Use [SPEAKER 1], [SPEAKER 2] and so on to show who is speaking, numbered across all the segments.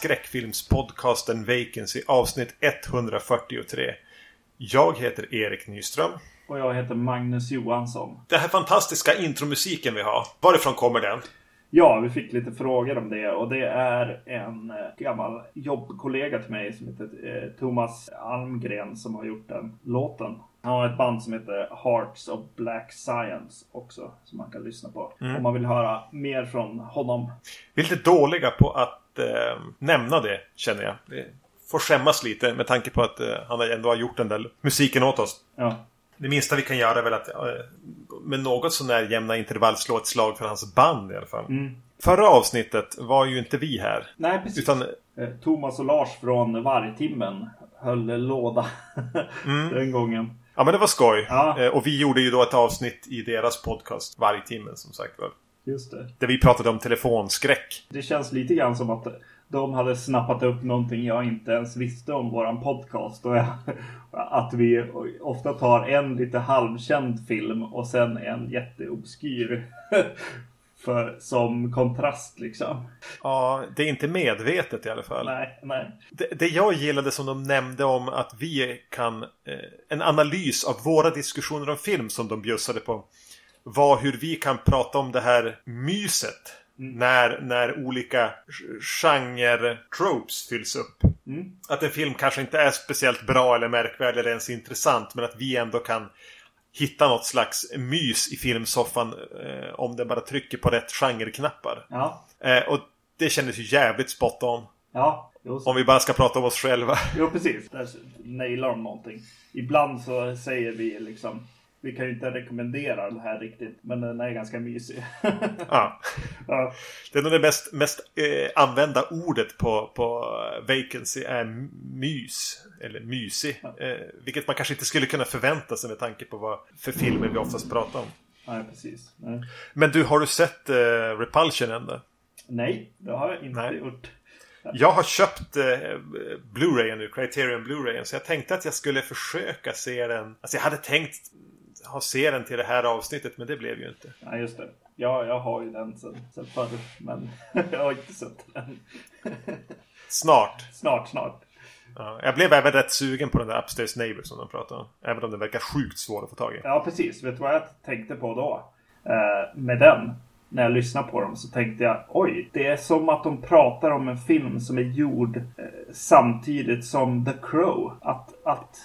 [SPEAKER 1] skräckfilmspodcasten Vacancy avsnitt 143. Jag heter Erik Nyström.
[SPEAKER 2] Och jag heter Magnus Johansson.
[SPEAKER 1] Den här fantastiska intromusiken vi har, varifrån kommer den?
[SPEAKER 2] Ja, vi fick lite frågor om det och det är en eh, gammal jobbkollega till mig som heter eh, Thomas Almgren som har gjort den låten. Han har ett band som heter Hearts of Black Science också som man kan lyssna på.
[SPEAKER 1] Mm.
[SPEAKER 2] Om man vill höra mer från honom.
[SPEAKER 1] Vi är lite dåliga på att eh, nämna det, känner jag. Det får skämmas lite med tanke på att eh, han ändå har gjort den där musiken åt oss.
[SPEAKER 2] Ja,
[SPEAKER 1] Det minsta vi kan göra är väl att eh, med något sånär jämna intervall slå ett slag för hans band i alla fall.
[SPEAKER 2] mm.
[SPEAKER 1] Förra avsnittet var ju inte vi här.
[SPEAKER 2] Nej, precis.
[SPEAKER 1] Utan
[SPEAKER 2] Eh, Thomas och Lars från Vargtimmen höll låda den gången.
[SPEAKER 1] Ja men det var skoj.
[SPEAKER 2] Ja.
[SPEAKER 1] Eh, Och vi gjorde ju då ett avsnitt i deras podcast varje timme som sagt var.
[SPEAKER 2] Just det.
[SPEAKER 1] Där vi pratade om telefonskräck.
[SPEAKER 2] Det känns lite grann som att de hade snappat upp någonting jag inte ens visste om våran podcast. Och jag, att vi ofta tar en lite halvkänd film och sen en jätteobskyr. För, som kontrast liksom.
[SPEAKER 1] Ja, det är inte medvetet i alla fall.
[SPEAKER 2] Nej, nej.
[SPEAKER 1] Det, det jag gillade som de nämnde om att vi kan... Eh, en analys av våra diskussioner om film som de bjussade på. Var hur vi kan prata om det här myset. När, när olika genre-tropes fylls upp.
[SPEAKER 2] Mm.
[SPEAKER 1] Att en film kanske inte är speciellt bra eller märkvärdig eller ens intressant. Men att vi ändå kan hitta något slags mys i filmsoffan. Eh, om den bara trycker på rätt genreknappar.
[SPEAKER 2] Ja,
[SPEAKER 1] Eh, och det kändes ju jävligt spot on.
[SPEAKER 2] ja.
[SPEAKER 1] Om vi bara ska prata om oss själva.
[SPEAKER 2] jo precis. Där nailar de någonting. Ibland så säger vi liksom. Vi kan ju inte rekommendera det här riktigt. Men den är ganska mysig.
[SPEAKER 1] Ja.
[SPEAKER 2] ja.
[SPEAKER 1] Det är nog det mest, mest eh, använda ordet på, på vacancy är mys. Eller mysig. Eh, vilket man kanske inte skulle kunna förvänta sig med tanke på vad för filmer vi oftast pratar om.
[SPEAKER 2] Nej, precis. Nej.
[SPEAKER 1] Men du, har du sett eh, Repulsion än då?
[SPEAKER 2] Nej, det har jag inte
[SPEAKER 1] Nej.
[SPEAKER 2] gjort.
[SPEAKER 1] Jag har köpt eh, Blu-rayen nu, Criterion Blu-rayen. Så jag tänkte att jag skulle försöka se den. Alltså jag hade tänkt ha se den till det här avsnittet, men det blev ju inte.
[SPEAKER 2] Ja, just det. Ja, jag har ju den sen, sen förr, men jag har inte sett den.
[SPEAKER 1] Snart.
[SPEAKER 2] snart, snart.
[SPEAKER 1] Ja, jag blev även rätt sugen på den där Upstairs Neighbor som de pratade om. Även om den verkar sjukt svår att få tag i.
[SPEAKER 2] Ja, precis. Vet du vad jag tänkte på då? Eh, med den. När jag lyssnade på dem så tänkte jag oj, det är som att de pratar om en film som är gjord eh, samtidigt som The Crow. Att, att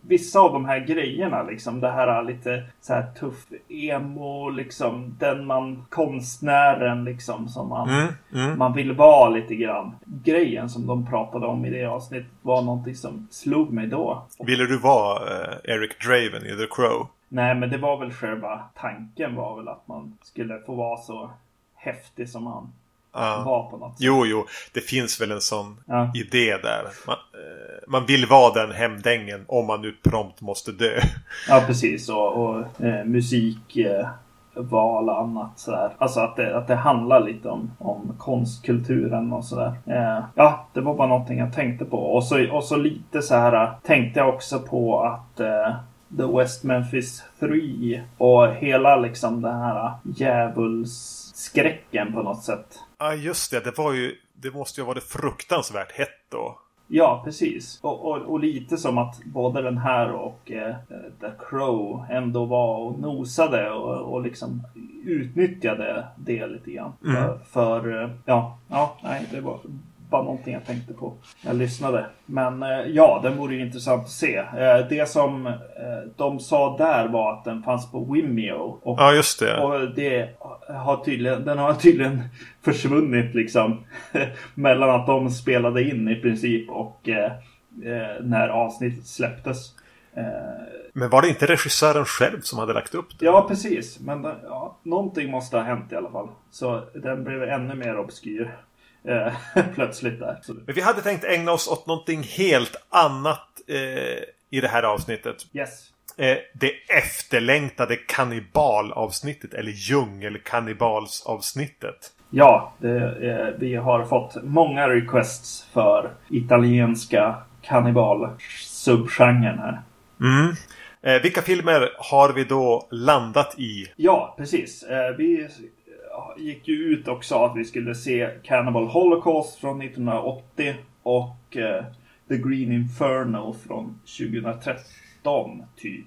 [SPEAKER 2] vissa av de här grejerna, liksom det här lite så här tuff emo, liksom den man, konstnären liksom som man
[SPEAKER 1] Mm, mm.
[SPEAKER 2] man vill vara lite grann. Grejen som de pratade om i det avsnittet var någonting som slog mig då.
[SPEAKER 1] Ville du vara eh, Eric Draven i The Crow?
[SPEAKER 2] Nej, men det var väl själva tanken var väl att man skulle få vara så häftig som han
[SPEAKER 1] Ja.
[SPEAKER 2] var på något sätt.
[SPEAKER 1] Jo, jo. Det finns väl en sån
[SPEAKER 2] Ja.
[SPEAKER 1] idé där. Man, eh, man vill vara den hemdängen om man nu prompt måste dö.
[SPEAKER 2] Ja, precis. Och, och eh, musik, eh, val och annat sådär. Alltså att det, att det handlar lite om, om konstkulturen och sådär. Eh, ja, det var bara någonting jag tänkte på. Och så, och så lite så här eh, tänkte jag också på att eh, The West Memphis 3 och hela liksom den här djävulsskräcken på något sätt.
[SPEAKER 1] Ja, just det. Det var ju... Det måste ju ha varit fruktansvärt hett då.
[SPEAKER 2] Ja, precis. Och, och, och lite som att både den här och eh, The Crow ändå var och nosade och, och liksom utnyttjade det lite grann.
[SPEAKER 1] Mm.
[SPEAKER 2] För, för eh, ja, ja, nej, det var bara någonting jag tänkte på när jag lyssnade. Men eh, ja, den vore ju intressant att se. Eh, det som eh, de sa där var att den fanns på Vimeo. Och
[SPEAKER 1] Ja, just det.
[SPEAKER 2] och det har tydligen, den har tydligen försvunnit liksom. mellan att de spelade in i princip och när avsnittet släpptes.
[SPEAKER 1] Men var det inte regissören själv som hade lagt upp det?
[SPEAKER 2] ja, precis. Men ja, någonting måste ha hänt i alla fall. Så den blev ännu mer obskyr. Eh, plötsligt där.
[SPEAKER 1] Men vi hade tänkt ägna oss åt någonting helt annat eh, i det här avsnittet.
[SPEAKER 2] yes.
[SPEAKER 1] Eh, det efterlängtade kannibalavsnittet eller djungelkannibalsavsnittet.
[SPEAKER 2] Ja, det, eh, vi har fått många requests för italienska kannibal-subgenren här.
[SPEAKER 1] Mm. Eh, vilka filmer har vi då landat i?
[SPEAKER 2] Ja, precis. Eh, vi, gick ju ut och sa att vi skulle se Cannibal Holocaust från 1980 och eh, The Green Inferno från 2013 typ.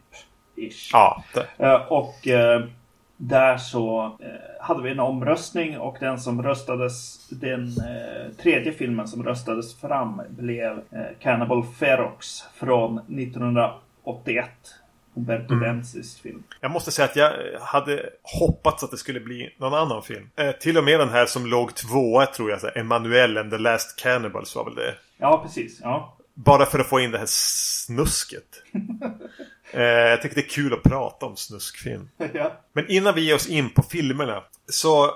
[SPEAKER 2] Ish.
[SPEAKER 1] Ja.
[SPEAKER 2] Eh, och eh, där så eh, hade vi en omröstning och den som röstades, den eh, tredje filmen som röstades fram blev eh, Cannibal Ferox från 1981. Umberto
[SPEAKER 1] Mm.
[SPEAKER 2] Benzis film.
[SPEAKER 1] Jag måste säga att jag hade hoppats att det skulle bli någon annan film. Eh, till och med den här som låg tvåa tror jag. så här, Emanuel and the Last Cannibals var väl det.
[SPEAKER 2] Ja, precis. Ja.
[SPEAKER 1] Bara för att få in det här snusket. eh, jag tycker det är kul att prata om snuskfilm.
[SPEAKER 2] ja.
[SPEAKER 1] Men innan vi ger oss in på filmerna. Så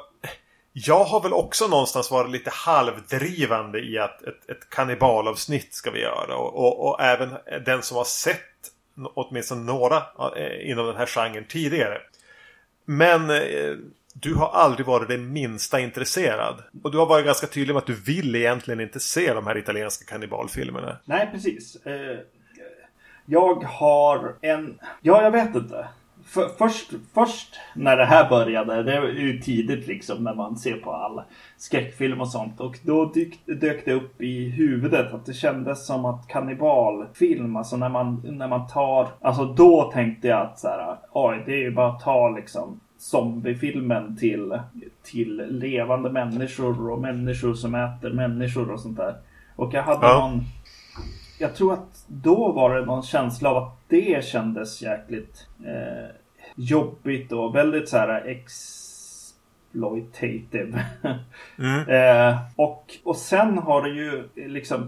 [SPEAKER 1] jag har väl också någonstans varit lite halvdrivande i att ett, ett kannibalavsnitt ska vi göra. Och, och, och även den som har sett åtminstone några eh, inom den här genren tidigare. Men eh, du har aldrig varit det minsta intresserad. Och du har varit ganska tydlig med att du vill egentligen inte se de här italienska kannibalfilmerna.
[SPEAKER 2] Nej, precis. Eh, jag har en... Ja, jag vet inte. För, först, först när det här började, det är ju tidigt liksom när man ser på all skräckfilm och sånt. Och då dyk, dök det upp i huvudet att det kändes som att kannibalfilm, alltså när man, när man tar... Alltså då tänkte jag att så här, oj, det är ju bara att ta liksom zombiefilmen till, till levande människor och människor som äter människor och sånt där. Och jag hade
[SPEAKER 1] Ja.
[SPEAKER 2] någon... Jag tror att då var det någon känsla av att det kändes jäkligt eh, jobbigt och väldigt så här exploitative.
[SPEAKER 1] Mm.
[SPEAKER 2] Eh, och, och sen har det ju liksom eh,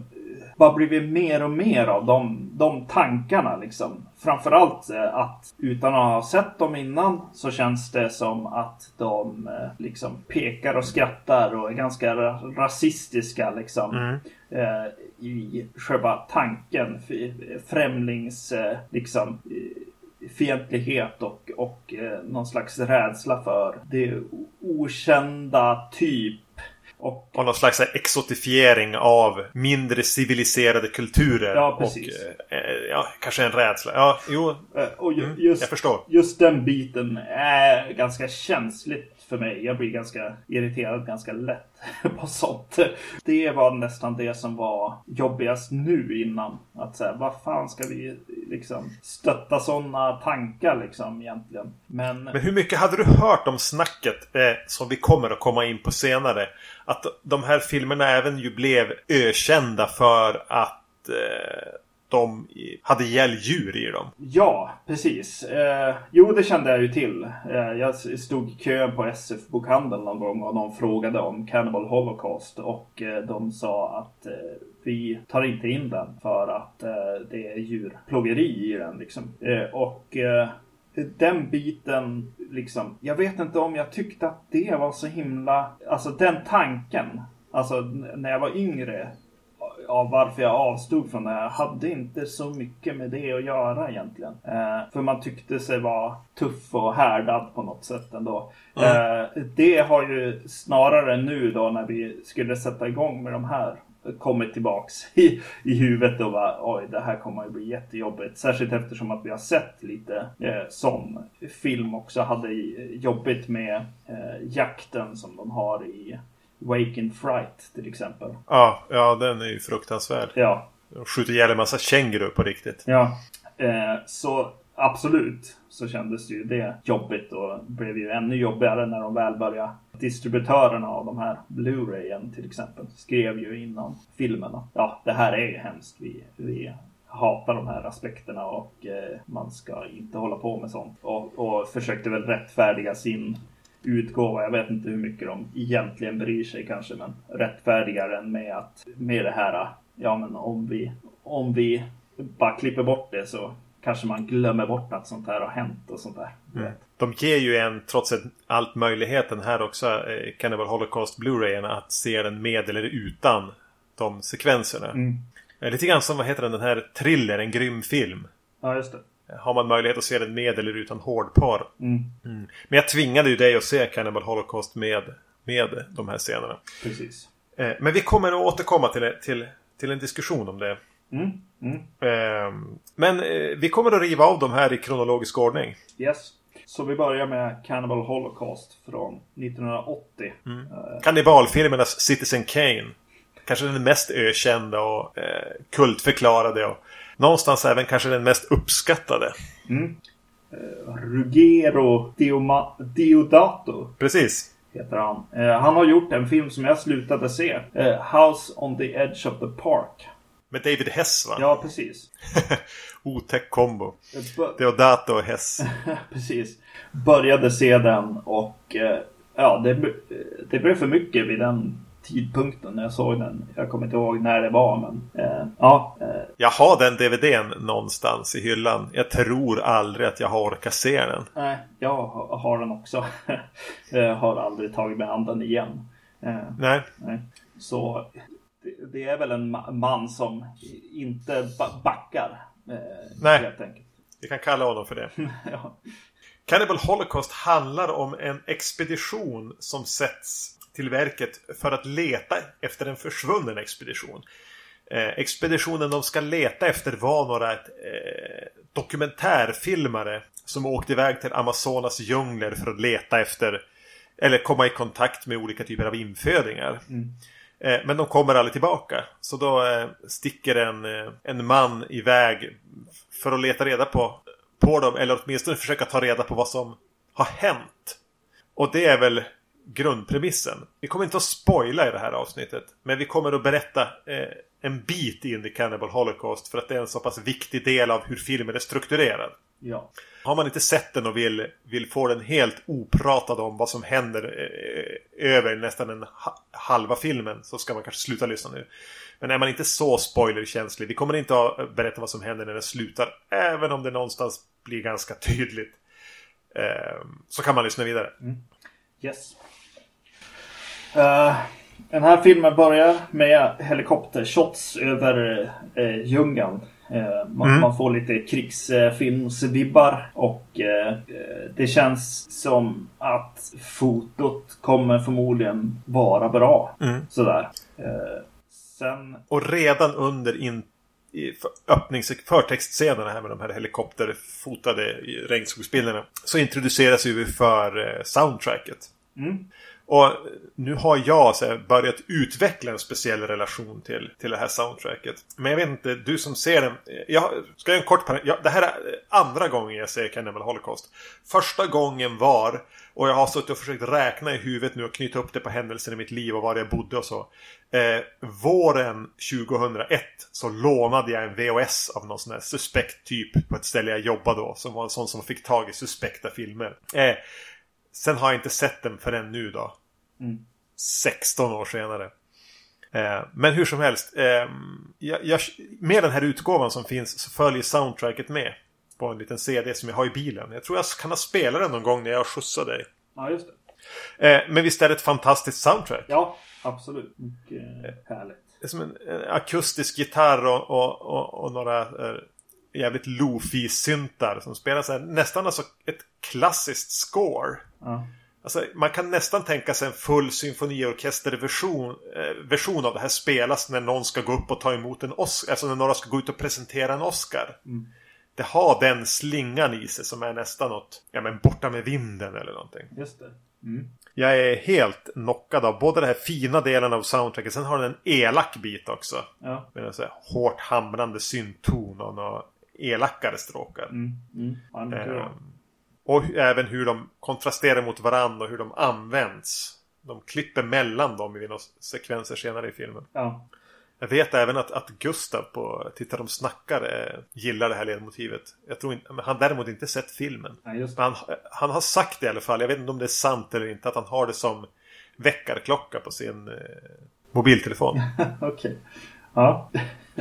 [SPEAKER 2] bara blivit mer och mer av de, de tankarna liksom. Framförallt eh, att utan att ha sett dem innan så känns det som att de eh, liksom pekar och skrattar och är ganska ra- rasistiska liksom.
[SPEAKER 1] Mm.
[SPEAKER 2] Eh, I själva tanken. Främlings liksom fientlighet och, och eh, någon slags rädsla för det okända typ. Och
[SPEAKER 1] Och någon slags exotifiering av mindre civiliserade kulturer.
[SPEAKER 2] Ja, precis.
[SPEAKER 1] Och eh, ja, kanske en rädsla. Ja, jo.
[SPEAKER 2] Eh, Och ju-
[SPEAKER 1] Mm,
[SPEAKER 2] just,
[SPEAKER 1] jag förstår.
[SPEAKER 2] just den biten är ganska känsligt för mig. Jag blir ganska irriterad ganska lätt på sånt. Det var nästan det som var jobbigast nu innan. Att säga, vad fan ska vi liksom stötta sådana tankar liksom egentligen? Men,
[SPEAKER 1] Men hur mycket hade du hört om snacket eh, som vi kommer att komma in på senare? Att de här filmerna även ju blev ökända för att eh, de hade ihjäl djur i dem.
[SPEAKER 2] Ja, precis. Eh, jo, det kände jag ju till. Eh, jag stod i kön på SF-bokhandeln någon gång och de frågade om Cannibal Holocaust och eh, de sa att eh, vi tar inte in den för att eh, det är djurplågeri i den. Liksom. Eh, och eh, den biten, liksom, jag vet inte om jag tyckte att det var så himla, alltså den tanken, alltså när jag var yngre av varför jag avstod från det här hade inte så mycket med det att göra egentligen. Eh, för man tyckte sig vara tuff och härdad på något sätt ändå. Eh, det har ju snarare nu då när vi skulle sätta igång med de här kommit tillbaks i, i huvudet och bara oj det här kommer att bli jättejobbigt. Särskilt eftersom att vi har sett lite eh, sån film också hade jobbigt med eh, jakten som de har i Wake in Fright till exempel.
[SPEAKER 1] Ja, ja den är ju fruktansvärd.
[SPEAKER 2] Ja,
[SPEAKER 1] De skjuter ihjäl en massa känguru på riktigt.
[SPEAKER 2] Ja, eh, så absolut så kändes ju det jobbigt och blev ju ännu jobbigare när de väl började. Distributörerna av de här Blu-rayen till exempel skrev ju innan filmerna. Ja, det här är ju hemskt. Vi, vi hatar de här aspekterna och eh, man ska inte hålla på med sånt. Och, och försökte väl rättfärdiga sin utgåva. Jag vet inte hur mycket de egentligen bryr sig kanske, men rättfärdigar den med att med det här. Ja, men om vi om vi bara klipper bort det så kanske man glömmer bort att sånt här har hänt och sånt där.
[SPEAKER 1] Mm. De ger ju en, trots allt möjligheten här också, eh, Cannibal Holocaust Blu-rayen att se den med eller utan de sekvenserna.
[SPEAKER 2] Mm.
[SPEAKER 1] Eh, Lite grann som, vad heter den, den här Thriller, en grym film.
[SPEAKER 2] Ja, just det.
[SPEAKER 1] Har man möjlighet att se den med eller utan hårdpar.
[SPEAKER 2] Mm.
[SPEAKER 1] Men jag tvingade ju dig att se Cannibal Holocaust med, med de här scenerna.
[SPEAKER 2] Precis.
[SPEAKER 1] Eh, Men vi kommer att återkomma till, till, till en diskussion om det.
[SPEAKER 2] Mm. Mm.
[SPEAKER 1] Eh, Men eh, vi kommer att riva av de här i kronologisk ordning.
[SPEAKER 2] Yes. Så vi börjar med Cannibal Holocaust från 1980.
[SPEAKER 1] Mm. Kannibalfilmernas Citizen Kane. Kanske den mest ökända och eh, kultförklarade och någonstans även kanske den mest uppskattade.
[SPEAKER 2] Mm. Eh, Ruggero Dioma, Diodato.
[SPEAKER 1] Precis.
[SPEAKER 2] Heter han. Eh, han har gjort en film som jag slutade se. Eh, House on the Edge of the Park.
[SPEAKER 1] Med David Hess va?
[SPEAKER 2] Ja, precis.
[SPEAKER 1] Otäck kombo.
[SPEAKER 2] B-
[SPEAKER 1] Deodato och Hess.
[SPEAKER 2] precis. Började se den och ja, det, det blev för mycket vid den tidpunkten när jag såg den. Jag kommer inte ihåg när det var men eh, ja. Eh,
[SPEAKER 1] Jag har den DVDn någonstans i hyllan. Jag tror aldrig att jag har orkat se den.
[SPEAKER 2] nej, jag ha- har den också. jag har aldrig tagit mig an den igen. Eh,
[SPEAKER 1] Nej.
[SPEAKER 2] nej. Så det, det är väl en ma- man som inte ba- backar. Eh,
[SPEAKER 1] Nej.
[SPEAKER 2] Helt enkelt.
[SPEAKER 1] Vi kan kalla honom för det.
[SPEAKER 2] ja.
[SPEAKER 1] Cannibal Holocaust handlar om en expedition som sätts till verket för att leta efter en försvunnen expedition. Eh, expeditionen de ska leta efter var några eh, dokumentärfilmare som åkte iväg till Amazonas djungler för att leta efter eller komma i kontakt med olika typer av infödingar. Eh, Men de kommer aldrig tillbaka. Så då eh, sticker en, eh, en man iväg för att leta reda på, på dem. Eller åtminstone försöka ta reda på vad som har hänt. Och det är väl grundpremissen. Vi kommer inte att spoila i det här avsnittet. Men vi kommer att berätta eh, en bit in i Cannibal Holocaust. För att det är en så pass viktig del av hur filmen är strukturerad.
[SPEAKER 2] ja.
[SPEAKER 1] Har man inte sett den och vill, vill få den helt opratad om vad som händer eh, över nästan en ha, halva filmen så ska man kanske sluta lyssna nu. Men är man inte så spoilerkänslig, vi kommer inte att berätta vad som händer när den slutar. Även om det någonstans blir ganska tydligt. Eh, så kan man lyssna vidare.
[SPEAKER 2] Yes. Eh, den här filmen börjar med helikoptershots över uh, djungeln. Eh, man,
[SPEAKER 1] Mm.
[SPEAKER 2] man får lite krigsfilmsvibbar och eh, det känns som att fotot kommer förmodligen vara bra.
[SPEAKER 1] Mm.
[SPEAKER 2] Sådär. Sen...
[SPEAKER 1] Och redan under in, i öppnings förtextscenerna här med de här helikopterfotade regnskogsbilderna så introduceras vi för eh, soundtracket.
[SPEAKER 2] Mm.
[SPEAKER 1] Och nu har jag så här, börjat utveckla en speciell relation till, till det här soundtracket. Men jag vet inte, du som ser den. Jag ska göra en kort parentes. Det här är andra gången jag ser Cannibal Holocaust. Första gången var, och jag har suttit och försökt räkna i huvudet nu och knyta upp det på händelser i mitt liv och var jag bodde och så. Eh, våren 2001 så lånade jag en VHS av någon sån här suspekt typ på ett ställe jag jobbade då. Som var en sån som fick tag i suspekta filmer. Eh, Sen har jag inte sett den förrän nu då. 16 år senare. Eh, men hur som helst. Eh, jag, jag, med den här utgåvan som finns så följer soundtracket med. På en liten CD som jag har i bilen. Jag tror jag kan ha spelat den någon gång när jag skjutsade dig.
[SPEAKER 2] Ja, just det.
[SPEAKER 1] Eh, men visst är det ett fantastiskt soundtrack?
[SPEAKER 2] Ja, absolut. Mycket härligt.
[SPEAKER 1] Det är som en, en akustisk gitarr och, och, och, och några eh, jävligt lofi-syntar som spelar så här, nästan alltså ett klassiskt score.
[SPEAKER 2] Ja.
[SPEAKER 1] Alltså, man kan nästan tänka sig en full symfoniorkesterversion eh, version av det här spelas när någon ska gå upp och ta emot en Oscar. Alltså när några ska gå ut och presentera en Oscar. Det har den slingan i sig som är nästan något, ja men borta med vinden eller någonting.
[SPEAKER 2] Just det.
[SPEAKER 1] Jag är helt knockad av både den här fina delen av soundtracket, sen har den en elak bit också.
[SPEAKER 2] Ja.
[SPEAKER 1] Med en så här hårt hamrande synton och några elakare stråkar.
[SPEAKER 2] Mm. Mm.
[SPEAKER 1] Ehm, och även hur de kontrasterar mot varandra och hur de används. De klipper mellan dem i några sekvenser senare i filmen.
[SPEAKER 2] Ja.
[SPEAKER 1] Jag vet även att, att Gustav på Titta de snackar eh, gillar det här ledmotivet. Jag tror inte, han däremot inte sett filmen. Men han, han har sagt det i alla fall, jag vet inte om det är sant eller inte, att han har det som väckarklocka på sin eh, mobiltelefon.
[SPEAKER 2] Okej. Ja.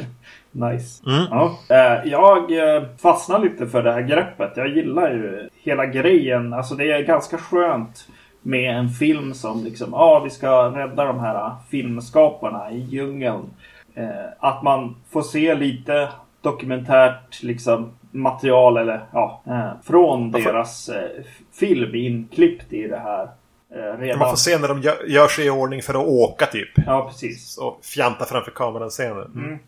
[SPEAKER 2] nice.
[SPEAKER 1] Mm.
[SPEAKER 2] Ja. Eh, Jag eh, fastnar lite för det här greppet. Jag gillar ju hela grejen. Alltså det är ganska skönt med en film som liksom, ja ah, vi ska rädda de här filmskaparna i djungeln. Eh, Att man får se lite dokumentärt liksom material eller ja, eh, från
[SPEAKER 1] får-
[SPEAKER 2] deras eh, film inklippt i det här. eh, Redan.
[SPEAKER 1] Man får se när de gör, gör sig i ordning för att åka typ.
[SPEAKER 2] Ja, precis.
[SPEAKER 1] Och fjanta framför kameran scener.
[SPEAKER 2] Mm.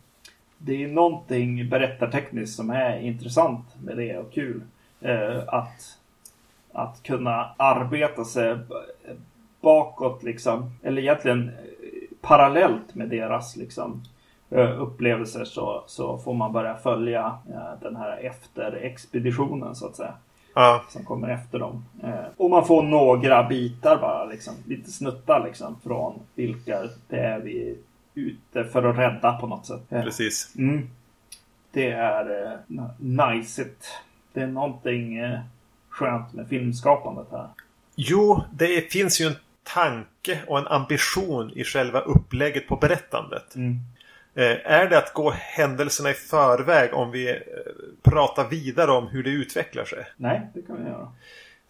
[SPEAKER 2] Det är någonting berättartekniskt som är intressant med det och kul. Eh, att att kunna arbeta sig bakåt liksom. Eller egentligen eh, parallellt med deras liksom upplevelser så, så får man börja följa den här efterexpeditionen så att säga. Ja. Som kommer efter dem. Och man får några bitar bara liksom. Lite snuttar liksom. Från vilka det är vi ute för att rädda på något sätt.
[SPEAKER 1] Precis.
[SPEAKER 2] Mm. Det är eh, najsigt. Det är någonting eh, skönt med filmskapandet här.
[SPEAKER 1] Jo, det finns ju en tanke och en ambition i själva upplägget på berättandet. Mm. Eh, är det att gå händelserna i förväg om vi eh, pratar vidare om hur det utvecklar sig?
[SPEAKER 2] Nej, det kan vi göra.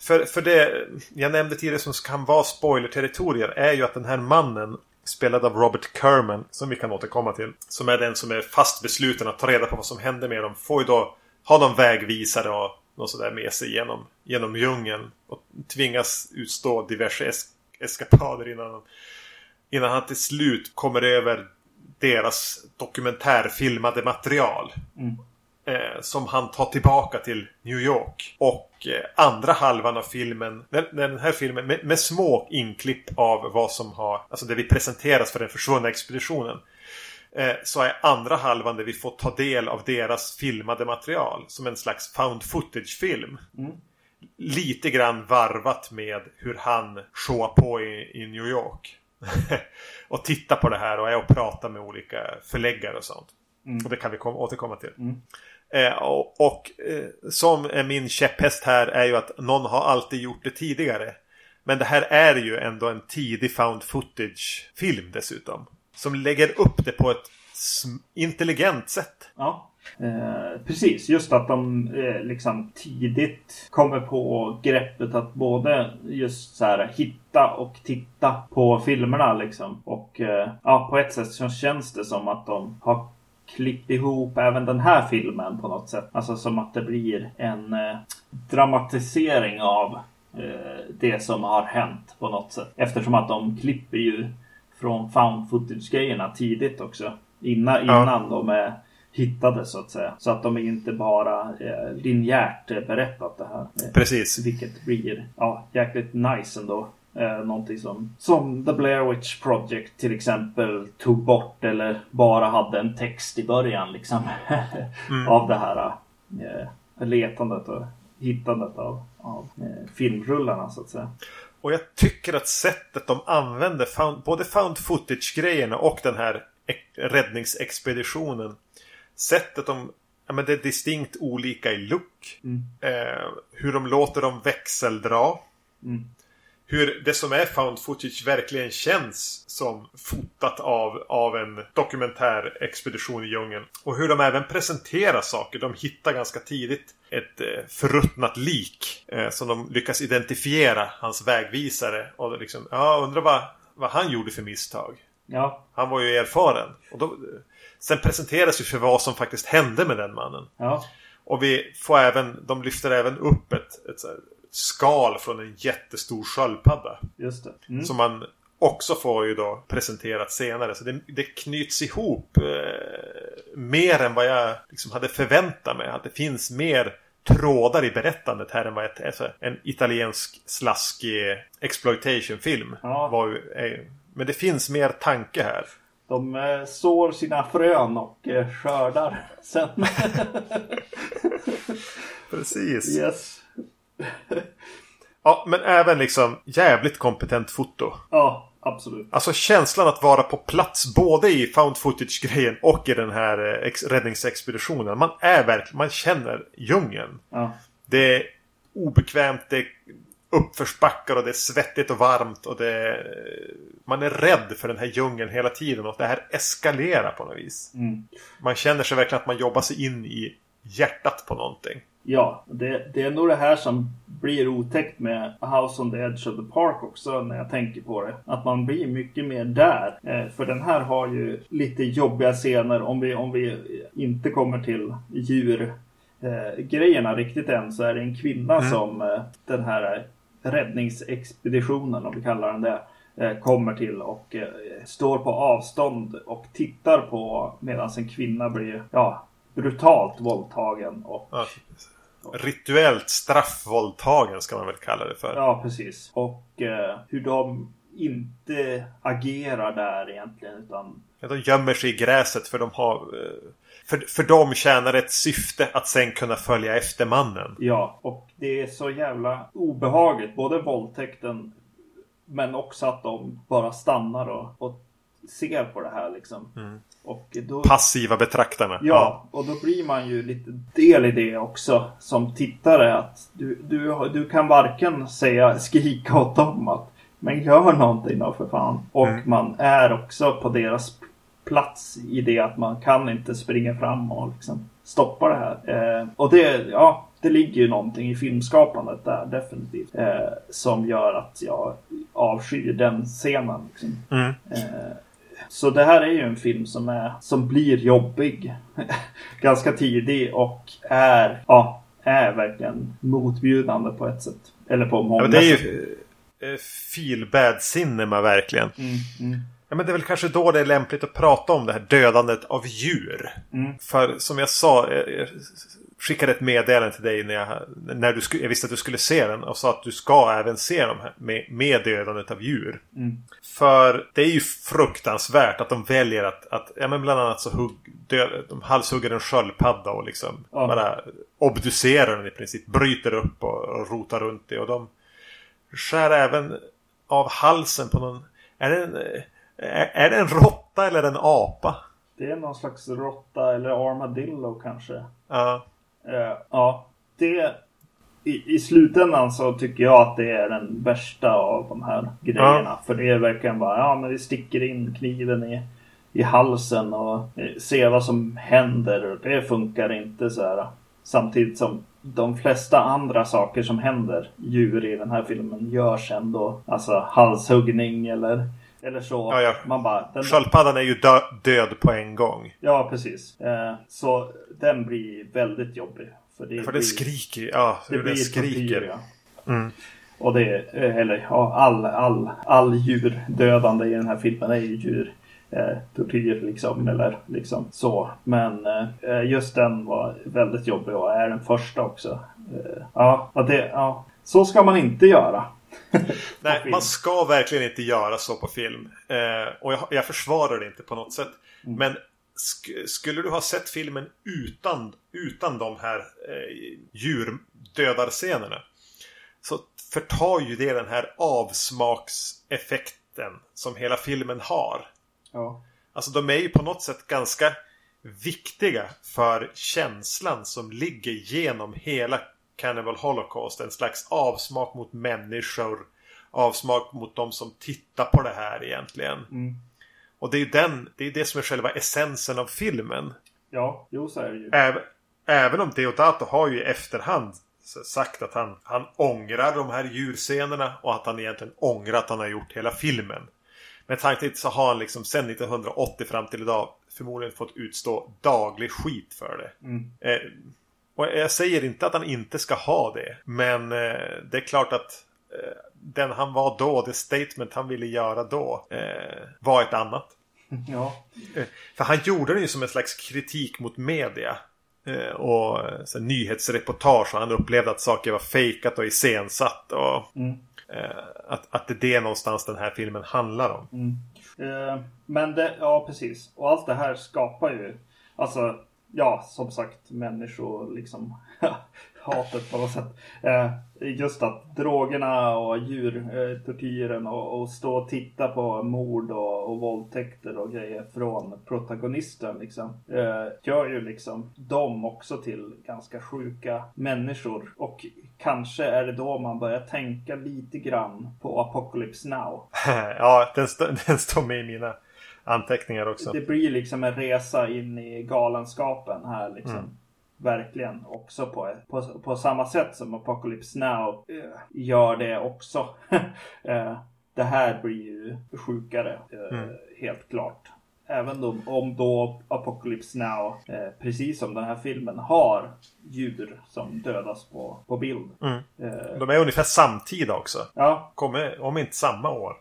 [SPEAKER 1] För, för det jag nämnde tidigare som kan vara spoiler-territorier är ju att den här mannen Spelad av Robert Kerman, som vi kan återkomma till. Som är den som är fast besluten att ta reda på vad som händer med dem. Får ju då ha någon vägvisare och något sådär med sig genom, genom djungeln. Och tvingas utstå diverse es eskapader innan, innan han till slut kommer över deras dokumentärfilmade material. Mm eh, som han tar tillbaka till New York. Och eh, andra halvan av filmen, den, den här filmen med, med, små inklipp av vad som har, alltså det vi presenteras för den försvunna expeditionen. Eh, så är andra halvan där vi får ta del av deras filmade material som en slags found footage-film. Mm. Lite grann varvat med hur han showar på i, i New York. och tittar på det här och är och pratar med olika förläggare och sånt. Mm. Och det kan vi kom, återkomma till. Mm. Eh, och, och eh, som är min käpphäst här är ju att någon har alltid gjort det tidigare. Men det här är ju ändå en tidig found footage-film dessutom. Som lägger upp det på ett intelligent sätt.
[SPEAKER 2] Ja, eh, precis. Just att de eh, liksom tidigt kommer på greppet att både just så här hitta och titta på filmerna liksom. Och eh, ja, på ett sätt så känns det som att de har klippt ihop även den här filmen på något sätt. Alltså som att det blir en eh, dramatisering av eh, det som har hänt på något sätt. Eftersom att de klipper ju från found footage-grejerna tidigt också. Innan, innan ja. de är hittade så att säga. Så att de inte bara eh, linjärt berättat det här.
[SPEAKER 1] Precis.
[SPEAKER 2] Vilket blir ja, jäkligt nice ändå. Eh, någonting som, som The Blair Witch Project till exempel tog bort eller bara hade en text i början liksom. mm. av det här eh, letandet och hittandet av, av eh, filmrullarna så att säga.
[SPEAKER 1] Och jag tycker att sättet de använder found, både found footage-grejerna och den här räddningsexpeditionen. Sättet de Ja, men det är distinkt olika i look. Mm. Eh, hur de låter dem växeldra. Mm hur det som är found footage verkligen känns som fotat av, av en dokumentär expedition i djungeln. Och hur de även presenterar saker. De hittar ganska tidigt ett eh, förruttnat lik eh, som de lyckas identifiera hans vägvisare. Och liksom, ja, undrar vad, vad han gjorde för misstag.
[SPEAKER 2] Ja.
[SPEAKER 1] Han var ju erfaren. Och då, sen presenteras ju för vad som faktiskt hände med den mannen.
[SPEAKER 2] Ja.
[SPEAKER 1] Och vi får även, de lyfter även upp ett, ett skal från en jättestor sköldpadda.
[SPEAKER 2] Just det.
[SPEAKER 1] Mm. Som man också får ju då presenterat senare. Så det, det knyts ihop eh, mer än vad jag liksom hade förväntat mig. Att det finns mer trådar i berättandet här än vad ett, alltså, en italiensk slaskig exploitation-film ja. var. Men det finns mer tanke här.
[SPEAKER 2] De eh, sår sina frön och eh, skördar sen.
[SPEAKER 1] Precis.
[SPEAKER 2] Yes.
[SPEAKER 1] Ja, men även liksom jävligt kompetent foto.
[SPEAKER 2] Ja, absolut.
[SPEAKER 1] Alltså känslan att vara på plats både i found footage-grejen och i den här eh, räddningsexpeditionen. Man är verkligen, man känner djungeln.
[SPEAKER 2] Ja.
[SPEAKER 1] Det är obekvämt, det är uppförsbackar och det är svettigt och varmt och det är, Man är rädd för den här djungeln hela tiden och det här eskalerar på något vis.
[SPEAKER 2] Mm.
[SPEAKER 1] Man känner sig verkligen att man jobbar sig in i hjärtat på någonting.
[SPEAKER 2] Ja, det, det, är nog det här som blir otäckt med House on the Edge of the Park också när jag tänker på det. Att man blir mycket mer där. Eh, för den här har ju lite jobbiga scener om vi, om vi inte kommer till djur eh, riktigt än så är det en kvinna mm. som eh, den här räddningsexpeditionen, om vi kallar den det, eh, kommer till och eh, står på avstånd och tittar på medan en kvinna blir ja, brutalt våldtagen och
[SPEAKER 1] ja rituellt straffvåldtagen ska man väl kalla det för.
[SPEAKER 2] Ja, precis. Och eh, hur de inte agerar där egentligen utan...
[SPEAKER 1] Ja, de gömmer sig i gräset för de har... Eh, för, för dem tjänar ett syfte att sen kunna följa efter mannen.
[SPEAKER 2] Ja, och det är så jävla obehagligt. Både våldtäkten men också att de bara stannar och, och ser på det här liksom.
[SPEAKER 1] Mm.
[SPEAKER 2] Och då,
[SPEAKER 1] Passiva betraktarna.
[SPEAKER 2] ja, och då blir man ju lite del i det också som tittare. Att du, du, du kan varken säga skrika åt dem att men gör någonting då för fan. Och
[SPEAKER 1] Mm.
[SPEAKER 2] man är också på deras plats i det att man kan inte springa fram och liksom stoppa det här. Eh, och det, ja, det ligger ju någonting i filmskapandet där definitivt. Eh, som gör att jag avskyr den scenen. Liksom.
[SPEAKER 1] Mm.
[SPEAKER 2] Eh, så det här är ju en film som, är, som blir jobbig ganska tidig och är, ja, är verkligen motbjudande på ett sätt. Eller på många
[SPEAKER 1] Ja, det är
[SPEAKER 2] sätt.
[SPEAKER 1] ju eh, feel bad cinema verkligen.
[SPEAKER 2] Mm, mm,
[SPEAKER 1] Ja, men det är väl kanske då det är lämpligt att prata om det här dödandet av djur.
[SPEAKER 2] mm.
[SPEAKER 1] För som jag sa, eh, jag skickade ett meddelande till dig när, jag, när du skulle, jag visste att du skulle se den och sa att du ska även se dem här med, med dödandet av djur.
[SPEAKER 2] Mm.
[SPEAKER 1] För det är ju fruktansvärt att de väljer att, att ja men bland annat så hugg, dö, de halshugger en sköldpadda och liksom
[SPEAKER 2] Ja.
[SPEAKER 1] bara obducerar den i princip. Bryter upp och, och rotar runt det. Och de skär även av halsen på någon... Är det en, är, är det en råtta eller en apa?
[SPEAKER 2] Det är någon slags råtta eller armadillo kanske.
[SPEAKER 1] Ja.
[SPEAKER 2] Eh, ja, det... I, I slutändan så tycker jag att det är den värsta av de här grejerna. För det är verkligen bara, ja men vi sticker in kniven i, i halsen och eh, ser vad som händer. Det funkar inte så här. Samtidigt som de flesta andra saker som händer djur i den här filmen görs ändå. Alltså halshuggning eller, eller så.
[SPEAKER 1] Ja, ja.
[SPEAKER 2] Man bara, den,
[SPEAKER 1] Sköldpaddan är ju dö, död på en gång.
[SPEAKER 2] Ja, precis. Eh, så den blir väldigt jobbig. För det,
[SPEAKER 1] För
[SPEAKER 2] blir,
[SPEAKER 1] den skriker Ja,
[SPEAKER 2] det
[SPEAKER 1] den
[SPEAKER 2] blir
[SPEAKER 1] skriker.
[SPEAKER 2] tortyr, ja.
[SPEAKER 1] Mm.
[SPEAKER 2] Och det eh, eller ja, all, all, all djurdödande i den här filmen är ju djur. Eh, tortyr liksom, eller liksom så. Men eh, just den var väldigt jobbig och är den första också. Eh, ja, det, ja, så ska man inte göra.
[SPEAKER 1] Nej, man ska verkligen inte göra så på film. Eh, och jag, jag försvarar det inte på något sätt.
[SPEAKER 2] Mm.
[SPEAKER 1] Men sk skulle du ha sett filmen utan, utan de här eh, djurdödarscenerna. Så förtar ju det den här avsmakseffekten som hela filmen har.
[SPEAKER 2] Ja.
[SPEAKER 1] Alltså de är ju på något sätt ganska viktiga för känslan som ligger genom hela Cannibal Holocaust. En slags avsmak mot människor. Avsmak mot de som tittar på det här egentligen.
[SPEAKER 2] Mm.
[SPEAKER 1] Och det är ju den, det, är det som är själva essensen av filmen.
[SPEAKER 2] Ja, jo så är det ju.
[SPEAKER 1] Även, även om Deodato har ju i efterhand sagt att han, han ångrar de här djurscenerna och att han egentligen ångrar att han har gjort hela filmen. Men samtidigt så har han liksom sedan 1980 fram till idag förmodligen fått utstå daglig skit för det.
[SPEAKER 2] Mm.
[SPEAKER 1] Eh, och jag säger inte att han inte ska ha det. Men eh, det är klart att eh, den han var då, det statement han ville göra då, eh, var ett annat.
[SPEAKER 2] Ja.
[SPEAKER 1] För han gjorde det ju som en slags kritik mot media. Och så, nyhetsreportage och han upplevde att saker var fejkat och iscensatt. Och
[SPEAKER 2] Mm.
[SPEAKER 1] att, att det är det någonstans den här filmen handlar om.
[SPEAKER 2] Mm. Men det, ja precis. Och allt det här skapar ju, alltså, ja som sagt människor liksom hatet på något sätt. Eh, just att drogerna och djurtortyren och, och stå och titta på mord och, och våldtäkter och grejer från protagonisten liksom. Eh, gör ju liksom dem också till ganska sjuka människor. Och kanske är det då man börjar tänka lite grann på Apocalypse Now.
[SPEAKER 1] ja, den, st- den står med i mina anteckningar också.
[SPEAKER 2] Det blir liksom en resa in i galenskapen här liksom.
[SPEAKER 1] Mm.
[SPEAKER 2] Verkligen också på, på, på samma sätt som Apocalypse Now eh, gör det också. eh, det här blir ju sjukare, eh,
[SPEAKER 1] Mm.
[SPEAKER 2] helt klart. Även då, om då Apocalypse Now, eh, precis som den här filmen, har djur som dödas på, på bild.
[SPEAKER 1] Mm.
[SPEAKER 2] Eh,
[SPEAKER 1] De är ungefär samtida också.
[SPEAKER 2] ja,
[SPEAKER 1] Kommer, om inte samma år.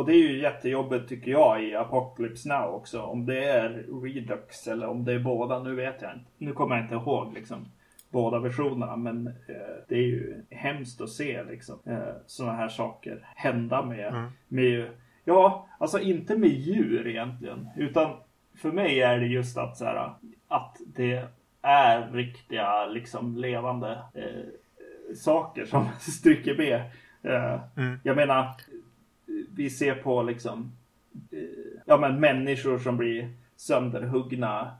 [SPEAKER 2] Och det är ju jättejobbigt tycker jag i Apocalypse Now också. Om det är Redux eller om det är båda, nu vet jag inte. Nu kommer jag inte ihåg liksom. båda versionerna. Men eh, det är ju hemskt att se liksom, eh, sådana här saker hända med, mm. med, ja, alltså inte med djur egentligen. Utan för mig är det just att, så här, att det är riktiga liksom levande eh, saker som stryker med. Eh, mm. Jag menar, vi ser på liksom eh, ja, men människor som blir sönderhuggna,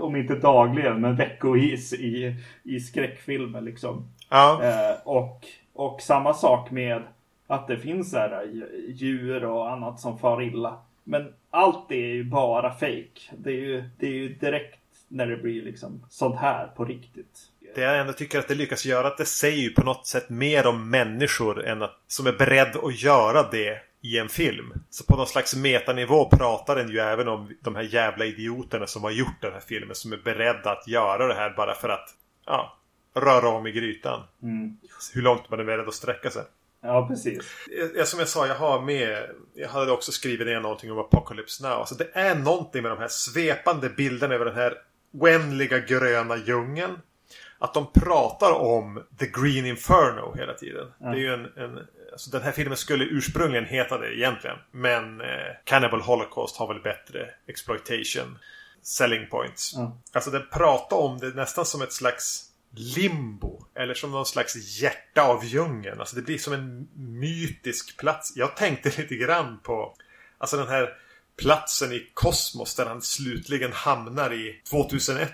[SPEAKER 2] om inte dagligen, men veckovis i, i skräckfilmer liksom. Ja. Eh, och, och samma sak med att det finns här djur och annat som far illa. Men allt det är ju bara fake. Det är ju, det är ju direkt när det blir liksom sånt här på riktigt.
[SPEAKER 1] Det jag ändå tycker att det lyckas göra att det säger ju på något sätt mer om människor än att, som är beredd att göra det i en film. Så på någon slags metanivå pratar den ju även om de här jävla idioterna som har gjort den här filmen. Som är beredda att göra det här bara för att ja, röra om i grytan. Mm. Hur långt man är beredd att sträcka sig.
[SPEAKER 2] Ja, precis.
[SPEAKER 1] Som jag sa, jag har med... Jag hade också skrivit ner någonting om Apocalypse Now. Alltså det är någonting med de här svepande bilderna över den här oändliga gröna djungeln. Att de pratar om The Green Inferno hela tiden. Ja. Det är ju en, en alltså den här filmen skulle ursprungligen heta det egentligen. Men eh, Cannibal Holocaust har väl bättre exploitation selling points. Ja. Alltså den pratar om det nästan som ett slags limbo. Eller som någon slags hjärta av djungeln. Alltså det blir som en mytisk plats. Jag tänkte lite grann på Alltså den här platsen i kosmos där han slutligen hamnar i 2001.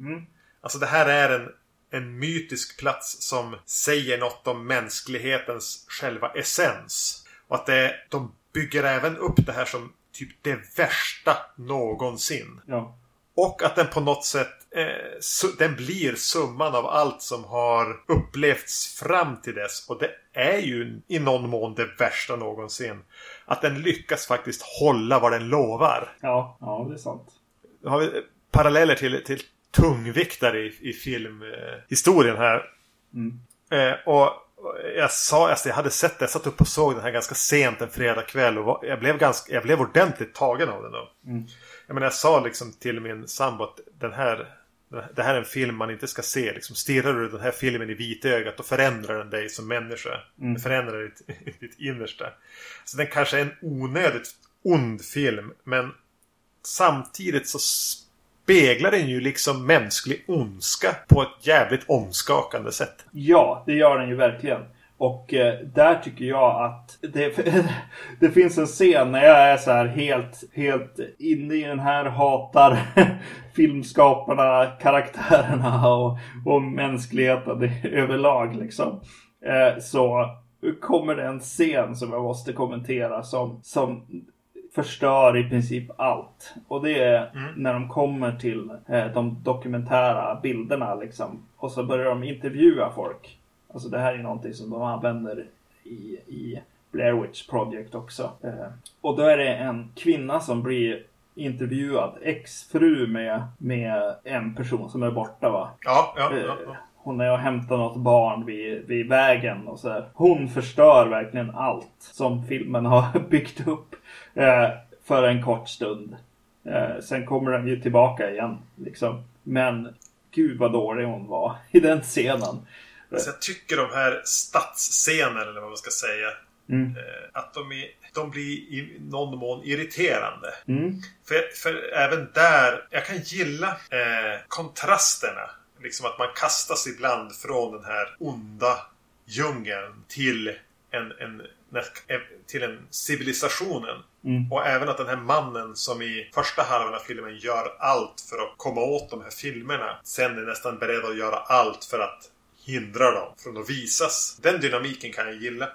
[SPEAKER 1] Mm. Alltså det här är en, en mytisk plats som säger något om mänsklighetens själva essens. Och att det, de bygger även upp det här som typ det värsta någonsin. Ja. Och att den på något sätt eh, den blir summan av allt som har upplevts fram till dess. Och det är ju i någon mån det värsta någonsin. Att den lyckas faktiskt hålla vad den lovar.
[SPEAKER 2] Ja, ja det är sant.
[SPEAKER 1] Då har vi paralleller till, till tungviktare i, i filmhistorien här. Mm. Eh, och jag sa, alltså jag hade sett det, jag satt upp och såg den här ganska sent en fredagkväll och jag blev, ganska, jag blev ordentligt tagen av den då. Mm. Jag menar jag sa liksom till min sambo att den här det här är en film man inte ska se. Liksom, stirrar du den här filmen i vitögat då förändrar den dig som människa. Mm. Den förändrar ditt, ditt innersta. Så den kanske är en onödigt ond film. Men samtidigt så speglar den ju liksom mänsklig ondska på ett jävligt omskakande sätt.
[SPEAKER 2] Ja, det gör den ju verkligen. Och eh, där tycker jag att det, det finns en scen när jag är så här helt, helt inne i den här hatar filmskaparna, karaktärerna och, och mänskligheten överlag liksom. Eh, så kommer det en scen som jag måste kommentera som, som förstör i princip allt. Och det är mm. när de kommer till eh, de dokumentära bilderna liksom. Och så börjar de intervjua folk. Alltså det här är någonting som de använder i, i Blair Witch Project också. Eh, och då är det en kvinna som blir intervjuad, exfru med, med en person som är borta va?
[SPEAKER 1] Ja, ja, ja.
[SPEAKER 2] Eh, hon är och hämtar något barn vid, vid vägen och så här. Hon förstör verkligen allt som filmen har byggt upp eh, för en kort stund. Eh, sen kommer den ju tillbaka igen liksom. Men gud vad dålig hon var i den scenen.
[SPEAKER 1] Alltså jag tycker de här stadsscenerna eller vad man ska säga. Mm. Eh, att de, är, de blir i någon mån irriterande. Mm. För, för även där, jag kan gilla eh, kontrasterna. Liksom att man kastas ibland från den här onda djungeln till en, en, till en civilisationen. Mm. Och även att den här mannen som i första halvan av filmen gör allt för att komma åt de här filmerna. Sen är nästan beredd att göra allt för att hindrar dem från att visas. Den dynamiken kan jag gilla.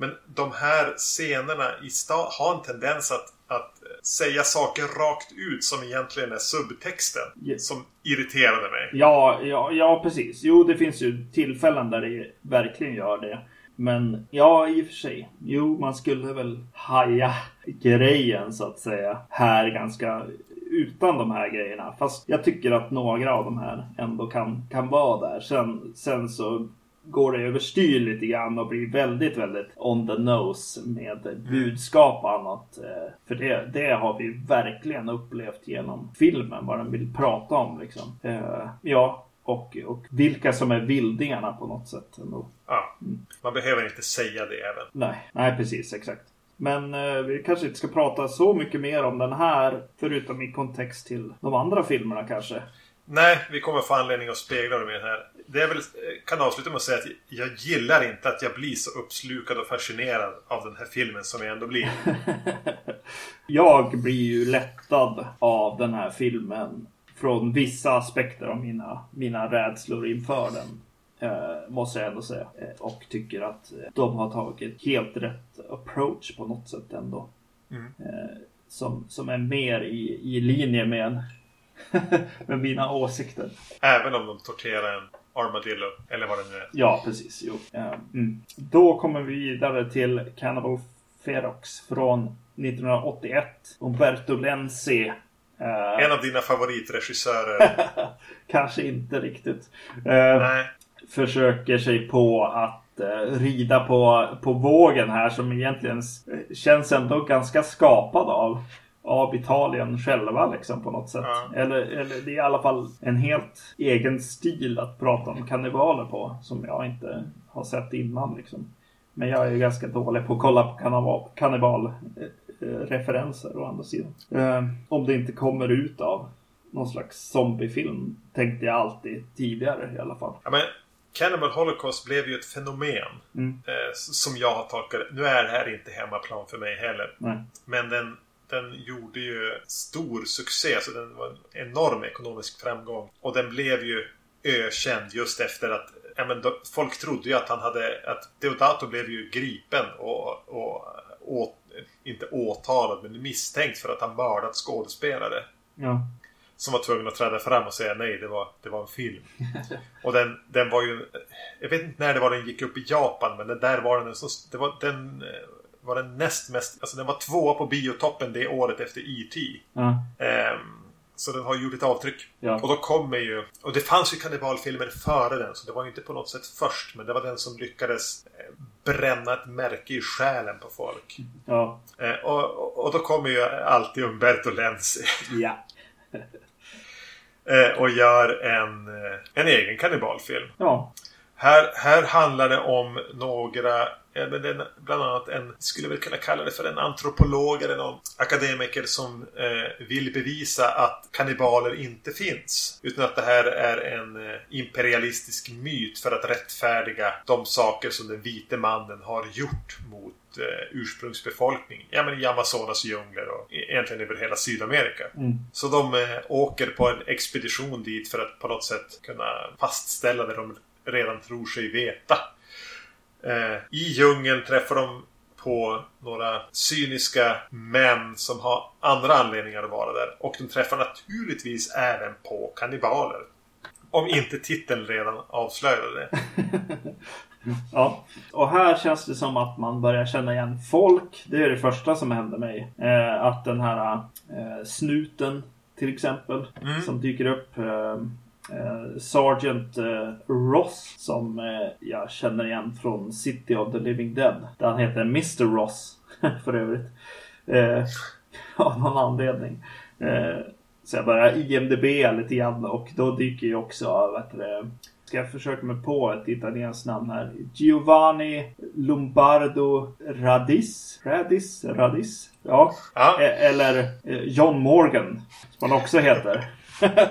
[SPEAKER 1] Men de här scenerna i stad har en tendens att, att säga saker rakt ut som egentligen är subtexten. Yes. Som irriterade mig.
[SPEAKER 2] Ja, ja, ja, precis. Jo, det finns ju tillfällen där det verkligen gör det. Men ja, i och för sig. Jo, man skulle väl haja grejen så att säga här ganska utan de här grejerna. Fast jag tycker att några av de här ändå kan, kan vara där. Sen, sen så går det överstyr lite grann och blir väldigt, väldigt on the nose med budskap och annat. Eh, för det, det har vi verkligen upplevt genom filmen, vad den vill prata om liksom. Eh, ja, och, och vilka som är vildingarna på något sätt. Ändå.
[SPEAKER 1] Ja, man behöver inte säga det även.
[SPEAKER 2] Nej, nej precis, exakt. Men eh, vi kanske inte ska prata så mycket mer om den här, förutom i kontext till de andra filmerna kanske.
[SPEAKER 1] Nej, vi kommer få anledning att spegla dem i den här. Det är väl, kan avsluta med att säga att jag gillar inte att jag blir så uppslukad och fascinerad av den här filmen som jag ändå blir.
[SPEAKER 2] jag blir ju lättad av den här filmen från vissa aspekter av mina, mina rädslor inför den. Eh, måste jag ändå säga. Eh, och tycker att eh, de har tagit helt rätt approach på något sätt ändå. Mm. Eh, som, som är mer i, i linje med, med mina åsikter.
[SPEAKER 1] Även om de torterar en armadillo eller vad det nu är.
[SPEAKER 2] Ja, precis. Jo. Eh, mm. Då kommer vi vidare till Cannibal Ferox från 1981. Umberto Lenzi
[SPEAKER 1] Uh, en av dina favoritregissörer.
[SPEAKER 2] kanske inte riktigt. Uh, Nej. Försöker sig på att uh, rida på, på vågen här som egentligen känns ändå ganska skapad av, av Italien själva liksom på något sätt. Ja. Eller, eller det är i alla fall en helt egen stil att prata om kannibaler på som jag inte har sett innan liksom. Men jag är ju ganska dålig på att kolla på kannibal, kannibal Eh, referenser å andra sidan. Eh, om det inte kommer ut av någon slags zombiefilm tänkte jag alltid tidigare i alla fall.
[SPEAKER 1] Ja, men Cannibal Holocaust blev ju ett fenomen mm. eh, som jag har tolkat. Nu är det här inte hemmaplan för mig heller. Nej. Men den, den gjorde ju stor succé. Så den var en enorm ekonomisk framgång. Och den blev ju ökänd just efter att ja, men då, folk trodde ju att han hade... Att Deodato blev ju gripen och, och åt inte åtalad, men misstänkt för att han mördat skådespelare. Ja. Som var tvungen att träda fram och säga nej, det var, det var en film. och den, den var ju... Jag vet inte när det var den gick upp i Japan, men den där var den så... Det var den var den näst mest... Alltså den var tvåa på biotoppen det året efter E.T. Ja. Um, så den har gjort ett avtryck. Ja. Och då kommer ju... Och det fanns ju kannibalfilmer före den. Så det var ju inte på något sätt först. Men det var den som lyckades eh, bränna ett märke i själen på folk. Ja. Eh, och, och då kommer ju alltid Umberto Lenzi. Ja. Eh, och gör en, en egen kannibalfilm. Ja. Här, här handlar det om några bland annat en, skulle väl kunna kalla det för en antropolog eller någon akademiker som eh, vill bevisa att kannibaler inte finns. Utan att det här är en eh, imperialistisk myt för att rättfärdiga de saker som den vite mannen har gjort mot eh, ursprungsbefolkning. Ja men i Amazonas djungler och egentligen över hela Sydamerika. Mm. Så de eh, åker på en expedition dit för att på något sätt kunna fastställa det de redan tror sig veta. Eh, I djungeln träffar de på några cyniska män som har andra anledningar att vara där. Och de träffar naturligtvis även på kannibaler. Om inte titeln redan avslöjade det.
[SPEAKER 2] ja, och här känns det som att man börjar känna igen folk. Det är det första som händer mig. Eh, att den här eh, snuten till exempel mm. som dyker upp. Eh, eh, Sergeant eh, Ross som eh, jag känner igen från City of the Living Dead. Där han heter Mr Ross för övrigt. Eh, av någon anledning. Eh, så jag börjar IMDB lite grann och då dyker ju också, vet du, ska jag försöka mig på ett italienskt namn här. Giovanni Lombardo Radis. Radis? Radis? Ja. ja. E- eller eh, John Morgan. Som han också heter.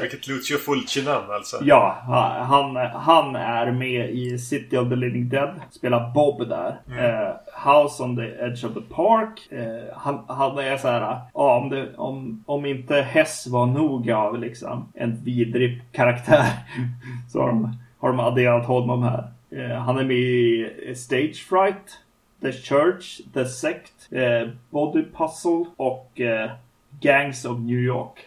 [SPEAKER 1] Vilket Lucio Fulci-namn alltså.
[SPEAKER 2] Ja, han, han är med i City of the Living Dead. Spelar Bob där. Mm. Uh, House on the Edge of the Park. Uh, han, han är så här. Ja, om, det, om, om inte Hess var nog av liksom en vidrig karaktär. så har de, har de adderat honom här. Uh, han är med i Stage Fright. The Church, The Sect, Body Puzzle och Gangs of New York.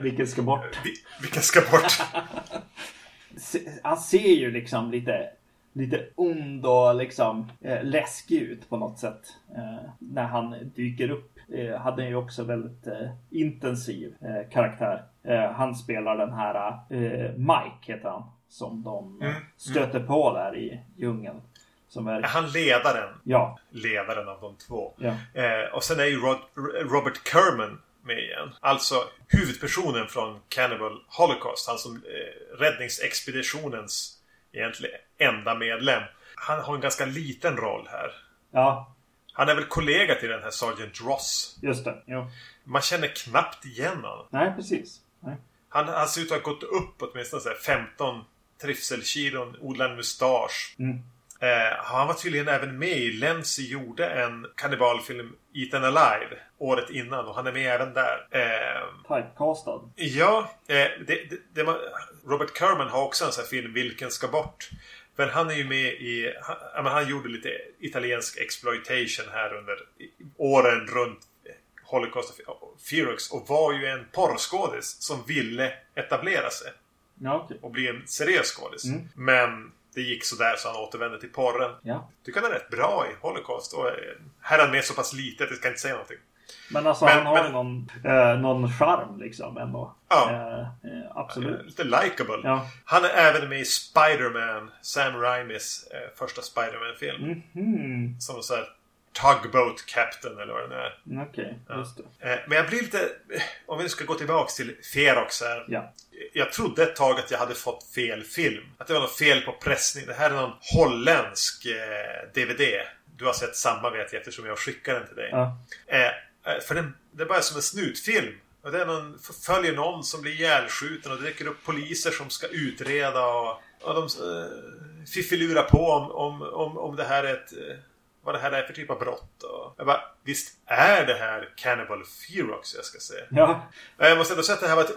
[SPEAKER 2] Vilken ska bort?
[SPEAKER 1] Vilken ska bort?
[SPEAKER 2] Han ser ju liksom lite, lite ond och liksom eh, läskig ut på något sätt. Eh, när han dyker upp. Eh, hade ju också väldigt eh, intensiv eh, karaktär. Eh, han spelar den här eh, Mike heter han. Som de mm, stöter mm. på där i djungeln.
[SPEAKER 1] Är... Han ledaren. Ja. Ledaren av de två. Ja. och sen är ju Rod, Robert Kerman med igen. Alltså huvudpersonen från Cannibal Holocaust. Han som eh, räddningsexpeditionens egentligen enda medlem. Han har en ganska liten roll här.
[SPEAKER 2] Ja,
[SPEAKER 1] Han är väl kollega till den här Sergeant Ross.
[SPEAKER 2] just det. Jo.
[SPEAKER 1] Man känner knappt igen honom.
[SPEAKER 2] Nej, precis. Nej.
[SPEAKER 1] Han, han ser ut att ha gått upp åtminstone så här 15 trivselkilon, odlar en mustasch.
[SPEAKER 2] Mm.
[SPEAKER 1] Eh, han var tydligen även med i Lenzi gjorde en kannibalfilm Eaten Alive året innan och han är med även där. Eh,
[SPEAKER 2] Typecastad.
[SPEAKER 1] ja, eh, det, det, det var, Robert Kerman har också en sån här film, Vilken ska bort? Men han är ju med i... Han, han gjorde lite italiensk exploitation här under åren runt Holocaust och Ferox och var ju en porrskådis som ville etablera sig
[SPEAKER 2] Ja, okej.
[SPEAKER 1] och bli en seriös skådis.
[SPEAKER 2] Mm.
[SPEAKER 1] Men det gick sådär så han återvände till porren.
[SPEAKER 2] Ja.
[SPEAKER 1] Tycker han är rätt bra i Holocaust. Och eh, här är han med så pass lite att jag ska inte säga någonting.
[SPEAKER 2] Men alltså
[SPEAKER 1] Men-
[SPEAKER 2] han har
[SPEAKER 1] men-
[SPEAKER 2] någon, eh, någon charm liksom ändå.
[SPEAKER 1] Ja.
[SPEAKER 2] Eh, eh, absolut.
[SPEAKER 1] Lite likable.
[SPEAKER 2] Ja.
[SPEAKER 1] Han är även med i Spider-Man, Sam Raimis eh, första Spider-Man-film.
[SPEAKER 2] Mhm.
[SPEAKER 1] Som så här Tugboat Captain eller vad det nu är.
[SPEAKER 2] Okej, just det.
[SPEAKER 1] Eh, men jag blir lite... eh, Om vi nu ska gå tillbaks till Ferox här.
[SPEAKER 2] Ja.
[SPEAKER 1] Jag trodde ett tag att jag hade fått fel film. Att det var något fel på pressning. Det här är någon holländsk eh, DVD. Du har sett samma vet jag eftersom jag skickade den till dig.
[SPEAKER 2] Ja.
[SPEAKER 1] Eh, eh, för den, det är bara som en snutfilm. Och det är någon, följer någon som blir ihjälskjuten och det dyker upp poliser som ska utreda och, och de eh, fiffilurar på om, om, om, om det här är ett... Vad det här är för typ av brott. Och jag bara, visst är det här Cannibal Ferox jag ska säga.
[SPEAKER 2] Ja.
[SPEAKER 1] Men Jag måste ändå säga att det här var ett...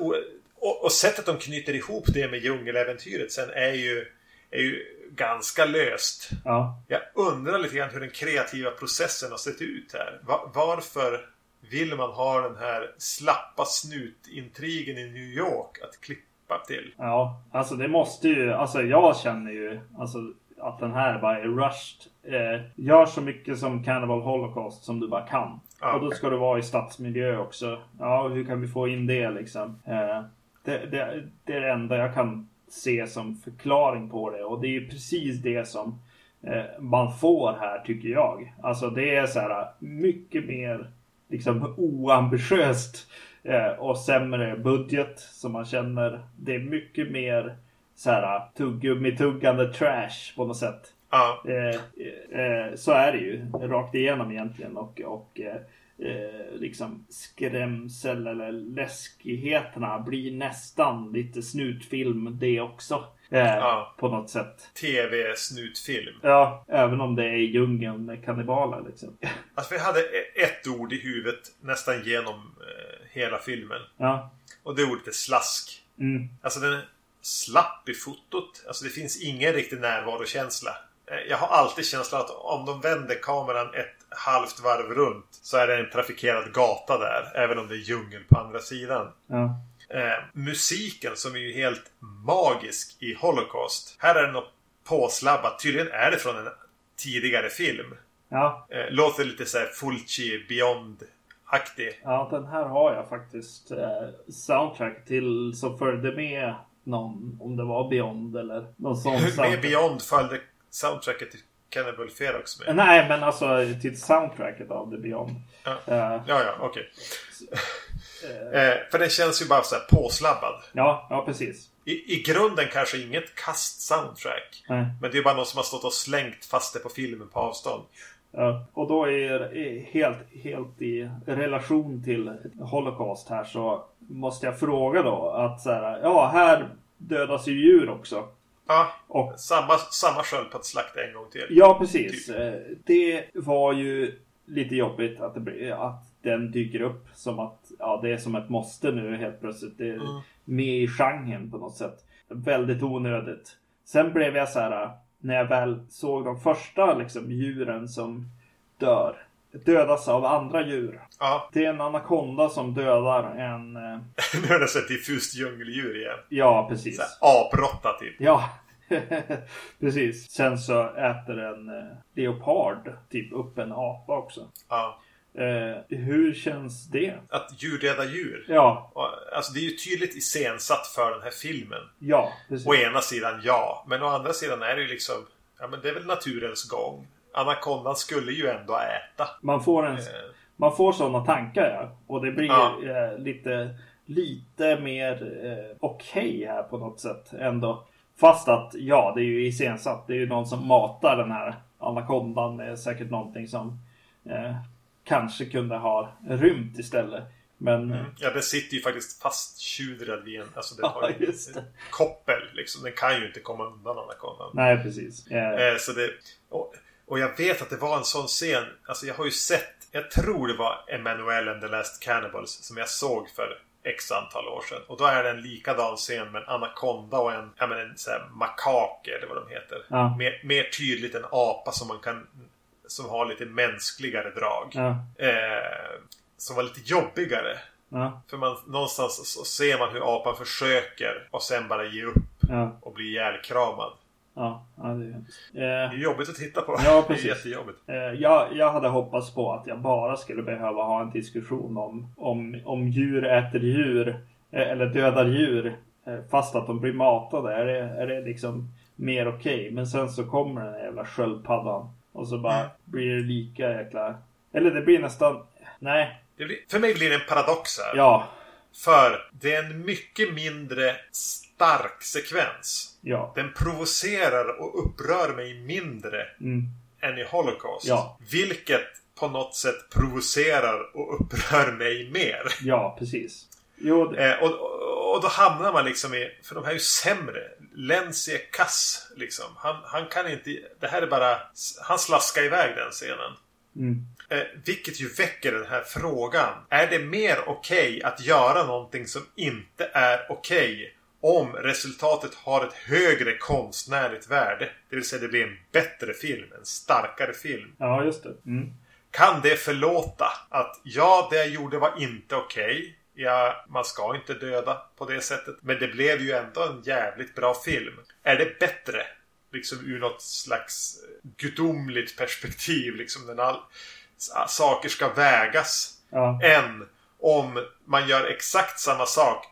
[SPEAKER 1] Och, och sättet de knyter ihop det med djungeläventyret sen är ju, är ju ganska löst.
[SPEAKER 2] Ja.
[SPEAKER 1] Jag undrar lite grann hur den kreativa processen har sett ut här. Va- varför vill man ha den här slappa snutintrigen i New York att klippa till?
[SPEAKER 2] Ja, alltså det måste ju, alltså jag känner ju alltså att den här bara är rushed. Eh, gör så mycket som Cannibal Holocaust som du bara kan.
[SPEAKER 1] Ja.
[SPEAKER 2] Och då ska du vara i stadsmiljö också. Ja, hur kan vi få in det liksom? Eh, det, det, det är det enda jag kan se som förklaring på det. Och det är ju precis det som eh, man får här tycker jag. Alltså det är så här mycket mer liksom oambitiöst eh, och sämre budget som man känner. Det är mycket mer så här tuggummi-tuggande trash på något sätt.
[SPEAKER 1] Ja,
[SPEAKER 2] Eh, eh, så är det ju rakt igenom egentligen och, och eh, eh, liksom skrämsel eller läskigheterna blir nästan lite snutfilm det också. Eh,
[SPEAKER 1] Ja.
[SPEAKER 2] På något sätt.
[SPEAKER 1] TV-snutfilm.
[SPEAKER 2] Ja, även om det är djungeln med kannibaler liksom.
[SPEAKER 1] Alltså vi hade e- ett ord i huvudet nästan genom eh, hela filmen.
[SPEAKER 2] Ja.
[SPEAKER 1] Och det ordet är slask.
[SPEAKER 2] Mm.
[SPEAKER 1] Alltså den slapp i fotot. Alltså det finns ingen riktig närvarokänsla. Eh, Jag har alltid känslan att om de vänder kameran ett halvt varv runt så är det en trafikerad gata där. Även om det är djungel på andra sidan.
[SPEAKER 2] Ja.
[SPEAKER 1] Eh, musiken som är ju helt magisk i Holocaust. Här är den något påslabbat. Tydligen är det från en tidigare film.
[SPEAKER 2] Ja.
[SPEAKER 1] Eh, låter lite så här Fulci Beyond-aktig.
[SPEAKER 2] ja, den här har jag faktiskt eh, soundtrack till som följde med någon, om det var Beyond eller någon sån
[SPEAKER 1] Med
[SPEAKER 2] soundtrack.
[SPEAKER 1] Beyond följde soundtracket till Cannibal Ferox med.
[SPEAKER 2] Nej, men alltså till soundtracket av The Beyond.
[SPEAKER 1] Ja.
[SPEAKER 2] Eh,
[SPEAKER 1] Ja, ja, okej. Eh, för den känns ju bara så här påslabbad.
[SPEAKER 2] ja, ja, precis.
[SPEAKER 1] I, I grunden kanske inget kast soundtrack.
[SPEAKER 2] Nej.
[SPEAKER 1] Men det är bara någon som har stått och slängt fast det på filmen på avstånd.
[SPEAKER 2] Ja, och då är är helt, helt i relation till Holocaust här så måste jag fråga då att så här, ja, här dödas ju djur också.
[SPEAKER 1] Ja,
[SPEAKER 2] Och
[SPEAKER 1] samma, samma sköldpaddsslakt en gång till.
[SPEAKER 2] ja, precis. Eh, Det var ju lite jobbigt att, det, att den dyker upp som att ja, det är som ett måste nu helt plötsligt. Det är
[SPEAKER 1] Mm.
[SPEAKER 2] med i genren på något sätt. Väldigt onödigt. Sen blev jag så här när jag väl såg de första liksom, djuren som dör. Dödas av andra djur.
[SPEAKER 1] Ja,
[SPEAKER 2] Det är en anakonda som dödar en...
[SPEAKER 1] nu är det så ett diffust djungeldjur igen.
[SPEAKER 2] Ja, precis.
[SPEAKER 1] Aprotta typ.
[SPEAKER 2] Ja, precis. Sen så äter en eh, leopard typ upp en apa också.
[SPEAKER 1] Ja.
[SPEAKER 2] Eh, hur känns det?
[SPEAKER 1] Att djur dödar djur.
[SPEAKER 2] Ja,
[SPEAKER 1] Alltså det är ju tydligt iscensatt för den här filmen.
[SPEAKER 2] ja, precis.
[SPEAKER 1] Å ena sidan ja, men å andra sidan är det ju liksom... Ja men det är väl naturens gång. Anakondan skulle ju ändå äta.
[SPEAKER 2] Man får en,
[SPEAKER 1] Eh,
[SPEAKER 2] man får sådana tankar ja. Och det blir
[SPEAKER 1] Ja.
[SPEAKER 2] eh, lite, lite mer eh, okej här på något sätt ändå. Fast att ja, det är ju iscensatt. Det är ju någon som matar den här anakondan med säkert någonting som eh, kanske kunde ha rymt istället. Men
[SPEAKER 1] Ja, den sitter ju faktiskt fasttjudrad vid en... Alltså den
[SPEAKER 2] Ja,
[SPEAKER 1] har ju en koppel liksom. Den kan ju inte komma undan anakondan.
[SPEAKER 2] nej, precis. Eh,
[SPEAKER 1] Eh, så det, och, och jag vet att det var en sån scen. Alltså jag har ju sett. Jag tror det var Emanuel and the Last Cannibals som jag såg för X antal år sedan. Och då är det en likadan scen med en anakonda och en, ja, men en sån här makake eller vad de heter.
[SPEAKER 2] Ja.
[SPEAKER 1] Mer, mer tydligt en apa som man kan som har lite mänskligare drag.
[SPEAKER 2] ja,
[SPEAKER 1] Eh, som var lite jobbigare.
[SPEAKER 2] ja,
[SPEAKER 1] För man, någonstans så ser man hur apan försöker och sen bara ge upp och bli ihjälkramad.
[SPEAKER 2] Ja, ja, det är hemskt.
[SPEAKER 1] Det är
[SPEAKER 2] Eh,
[SPEAKER 1] jobbigt att titta på.
[SPEAKER 2] Ja,
[SPEAKER 1] Det är
[SPEAKER 2] precis.
[SPEAKER 1] jättejobbigt.
[SPEAKER 2] Eh, Jag, jag hade hoppats på att jag bara skulle behöva ha en diskussion om, om, om djur äter djur eh, eller dödar djur eh, fast att de blir matade. Är det, är det liksom mer okej? Men sen så kommer den jävla sköldpaddan och så bara
[SPEAKER 1] Mm.
[SPEAKER 2] blir det lika jäkla... Eller det blir nästan... Nej.
[SPEAKER 1] Blir, för mig blir det en paradox här.
[SPEAKER 2] Ja.
[SPEAKER 1] För det är en mycket mindre stark sekvens.
[SPEAKER 2] Ja.
[SPEAKER 1] Den provocerar och upprör mig mindre
[SPEAKER 2] Mm.
[SPEAKER 1] än i Holocaust.
[SPEAKER 2] Ja.
[SPEAKER 1] Vilket på något sätt provocerar och upprör mig mer.
[SPEAKER 2] Ja, precis. Jo, det,
[SPEAKER 1] Eh, och, och, då hamnar man liksom i... För de här är ju sämre. Lenz är kass. Liksom. Han, han kan inte... Det här är bara... Han slaskar iväg den scenen.
[SPEAKER 2] mm.
[SPEAKER 1] Eh, vilket ju väcker den här frågan. Är det mer okej att göra någonting som inte är okej om resultatet har ett högre konstnärligt värde? Det vill säga det blir en bättre film, en starkare film.
[SPEAKER 2] Ja, just det. Mm.
[SPEAKER 1] Kan det förlåta att ja, det jag gjorde var inte okej. Ja, man ska inte döda på det sättet. Men det blev ju ändå en jävligt bra film. Är det bättre? Liksom ur något slags gudomligt perspektiv. Liksom när all, saker ska vägas.
[SPEAKER 2] Ja.
[SPEAKER 1] Än om man gör exakt samma sak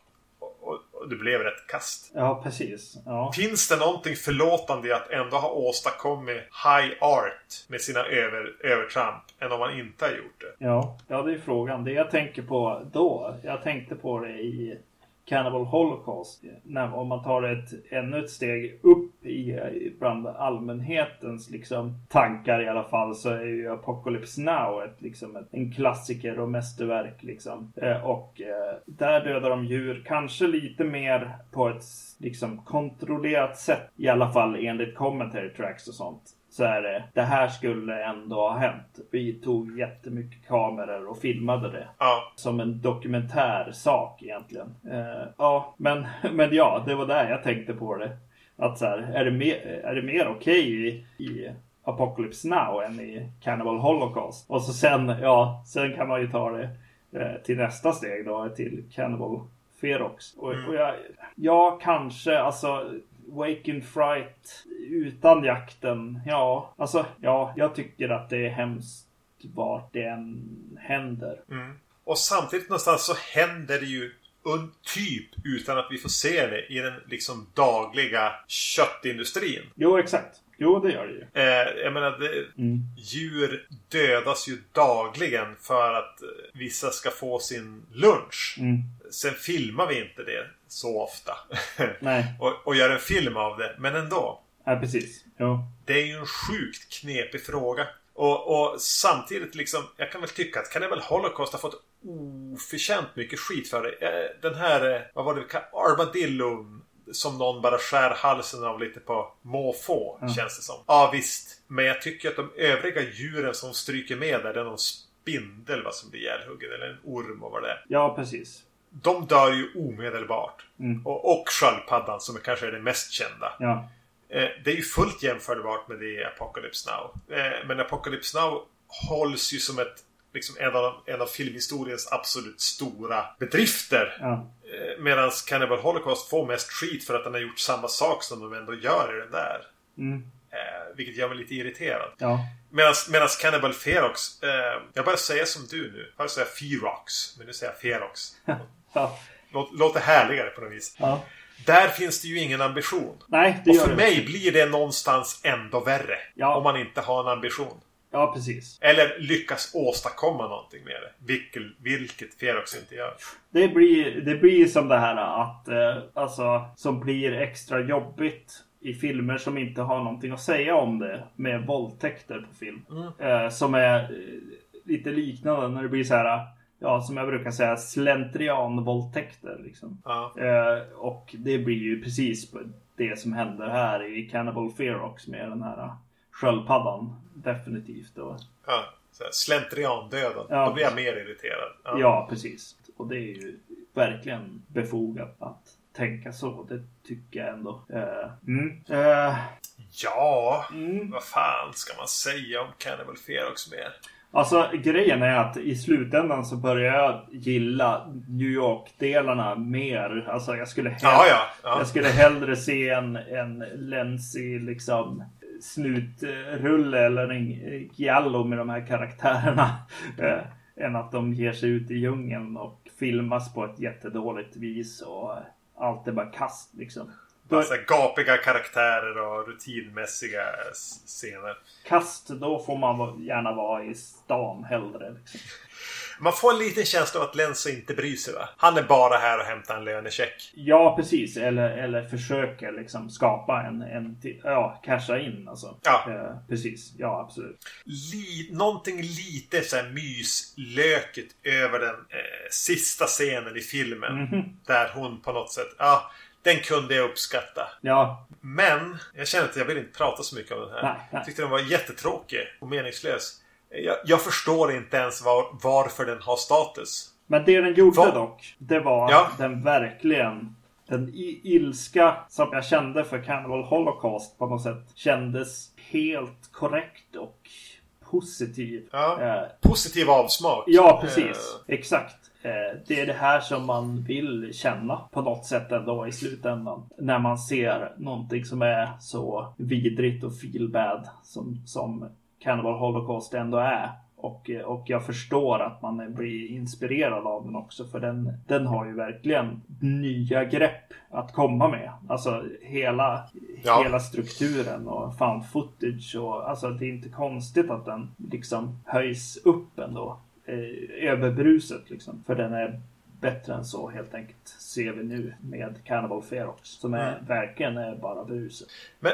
[SPEAKER 1] och, det blev rätt kast.
[SPEAKER 2] ja, precis. Ja.
[SPEAKER 1] Finns det någonting förlåtande i att ändå ha åstadkommit high art med sina över, övertramp än om man inte har gjort det?
[SPEAKER 2] Ja, ja, det är frågan. Det jag tänker på då, jag tänkte på det i Cannibal Holocaust. Eh, när, om man tar ett, ännu ett steg upp i, eh, bland allmänhetens liksom, tankar i alla fall så är ju Apocalypse Now ett, liksom, ett, en klassiker och mästerverk. Liksom. Eh, och eh, där dödar de djur, kanske lite mer på ett liksom, kontrollerat sätt. I alla fall enligt commentary tracks och sånt så är det, det här skulle ändå ha hänt. Vi tog jättemycket kameror och filmade det.
[SPEAKER 1] Ja,
[SPEAKER 2] Som en dokumentär sak egentligen. Eh, ja, men, men ja, det var där jag tänkte på det. Att så här, är det mer, är det mer okej i, i Apocalypse Now än i Cannibal Holocaust? Och så sen, ja, sen kan man ju ta det eh, till nästa steg då, till Cannibal Ferox. Och, och jag, ja, kanske, alltså Wake in Fright utan jakten. Ja, alltså, ja, jag tycker att det är hemskt vart det än händer.
[SPEAKER 1] mm. Och samtidigt någonstans så händer det ju un, typ utan att vi får se det i den liksom dagliga köttindustrin.
[SPEAKER 2] Jo, exakt. Jo, det gör det ju.
[SPEAKER 1] Eh, jag menar, det,
[SPEAKER 2] Mm.
[SPEAKER 1] djur dödas ju dagligen för att eh, vissa ska få sin lunch.
[SPEAKER 2] Mm.
[SPEAKER 1] Sen filmar vi inte det så ofta.
[SPEAKER 2] Nej,
[SPEAKER 1] och, och gör en film av det. Men ändå.
[SPEAKER 2] ja, precis. Jo.
[SPEAKER 1] Det är ju en sjukt knepig fråga. Och, och samtidigt liksom, jag kan väl tycka att Cannibal Holocaust har fått oförtjänt mycket skit för det. Eh, Den här, eh, vad var det, Armadillo som någon bara skär halsen av lite på måfå,
[SPEAKER 2] Ja.
[SPEAKER 1] känns det som. Ja, visst. Men jag tycker att de övriga djuren som stryker med där, det är någon spindel va, som blir ihjälhuggen, eller en orm och vad det är.
[SPEAKER 2] Ja, precis.
[SPEAKER 1] De dör ju omedelbart.
[SPEAKER 2] Mm.
[SPEAKER 1] Och, och sköldpaddan som kanske är det mest kända.
[SPEAKER 2] Ja.
[SPEAKER 1] Eh, det är ju fullt jämförbart med det i Apocalypse Now. Eh, men Apocalypse Now hålls ju som ett liksom en av, en av filmhistoriens absolut stora bedrifter.
[SPEAKER 2] Ja.
[SPEAKER 1] Eh, Medan Cannibal Holocaust får mest skit för att den har gjort samma sak som de ändå gör i den där.
[SPEAKER 2] Mm.
[SPEAKER 1] Eh, vilket gör mig lite irriterad.
[SPEAKER 2] Ja.
[SPEAKER 1] Medan Cannibal Ferox, eh, jag börjar säga som du nu. Jag börjar säga Ferox, men nu säger jag Ferox.
[SPEAKER 2] Ja.
[SPEAKER 1] Låt, låter härligare på något vis.
[SPEAKER 2] ja.
[SPEAKER 1] Där finns det ju ingen ambition.
[SPEAKER 2] Nej, det
[SPEAKER 1] Och för
[SPEAKER 2] det.
[SPEAKER 1] mig blir det någonstans ändå värre.
[SPEAKER 2] Ja.
[SPEAKER 1] Om man inte har en ambition.
[SPEAKER 2] Ja, precis.
[SPEAKER 1] Eller lyckas åstadkomma någonting med det. Vilket, vilket Ferox inte gör.
[SPEAKER 2] Det blir, det blir som det här att, eh, alltså, som blir extra jobbigt i filmer som inte har någonting att säga om det. Med våldtäkter på film. Eh, som är eh, lite liknande när det blir så här, ja som jag brukar säga, slentrianvåldtäkter. Liksom.
[SPEAKER 1] Ja.
[SPEAKER 2] Eh, och det blir ju precis det som händer här i Cannibal Ferox med den här sköldpaddan. Definitivt. Och,
[SPEAKER 1] Ja. Slentriandöden.
[SPEAKER 2] Ja.
[SPEAKER 1] Då blir jag mer irriterad. Ja.
[SPEAKER 2] Ja, precis. Och det är ju verkligen befogat att tänka så. Det tycker jag ändå. Eh, mm. Eh,
[SPEAKER 1] ja.
[SPEAKER 2] mm.
[SPEAKER 1] Vad fan ska man säga om Cannibal Ferox mer?
[SPEAKER 2] Alltså grejen är att i slutändan så börjar jag gilla New York-delarna mer. Alltså jag skulle, hell-
[SPEAKER 1] Ja, ja. ja.
[SPEAKER 2] jag skulle hellre se en, en länsig liksom snutrulle eller en giallo med de här karaktärerna. Eh, än att de ger sig ut i djungeln och filmas på ett jättedåligt vis och allt är bara kast liksom.
[SPEAKER 1] Alltså, gapiga karaktärer och rutinmässiga scener.
[SPEAKER 2] kast, då får man gärna vara i stan hellre. Liksom.
[SPEAKER 1] Man får en liten känsla av att Lenzo inte bryr sig va? Han är bara här och hämtar en lönecheck.
[SPEAKER 2] Ja, precis. Eller, eller försöker liksom skapa en, en ja, casha in alltså.
[SPEAKER 1] Ja.
[SPEAKER 2] Eh, precis. Ja, absolut.
[SPEAKER 1] Li- någonting lite så här myslöket över den eh, sista scenen i filmen.
[SPEAKER 2] Mhm.
[SPEAKER 1] Där hon på något sätt, ja, den kunde jag uppskatta.
[SPEAKER 2] Ja,
[SPEAKER 1] Men jag känner att jag vill inte prata så mycket om den här.
[SPEAKER 2] Nej, nej.
[SPEAKER 1] Jag tyckte den var jättetråkig och meningslös. Jag, jag förstår inte ens var, varför den har status.
[SPEAKER 2] men det den gjorde
[SPEAKER 1] Vad-
[SPEAKER 2] dock, det var
[SPEAKER 1] Ja.
[SPEAKER 2] att den verkligen den ilska som jag kände för Cannibal Holocaust på något sätt kändes helt korrekt och positiv.
[SPEAKER 1] Ja.
[SPEAKER 2] Eh,
[SPEAKER 1] Positiv avsmak.
[SPEAKER 2] Ja, precis.
[SPEAKER 1] Eh,
[SPEAKER 2] Exakt. Eh, Det är det här som man vill känna på något sätt ändå i slutändan. När man ser någonting som är så vidrigt och feel bad som, som Cannibal Holocaust ändå är. Och, eh, och jag förstår att man blir inspirerad av den också för den, den har ju verkligen nya grepp att komma med. Alltså hela,
[SPEAKER 1] Ja.
[SPEAKER 2] hela strukturen och found footage och alltså det är inte konstigt att den liksom höjs upp ändå. Eh, över bruset liksom. För den är bättre än så helt enkelt. Ser vi nu med Cannibal Ferox. Som är,
[SPEAKER 1] Mm.
[SPEAKER 2] verkligen är bara bruset.
[SPEAKER 1] Men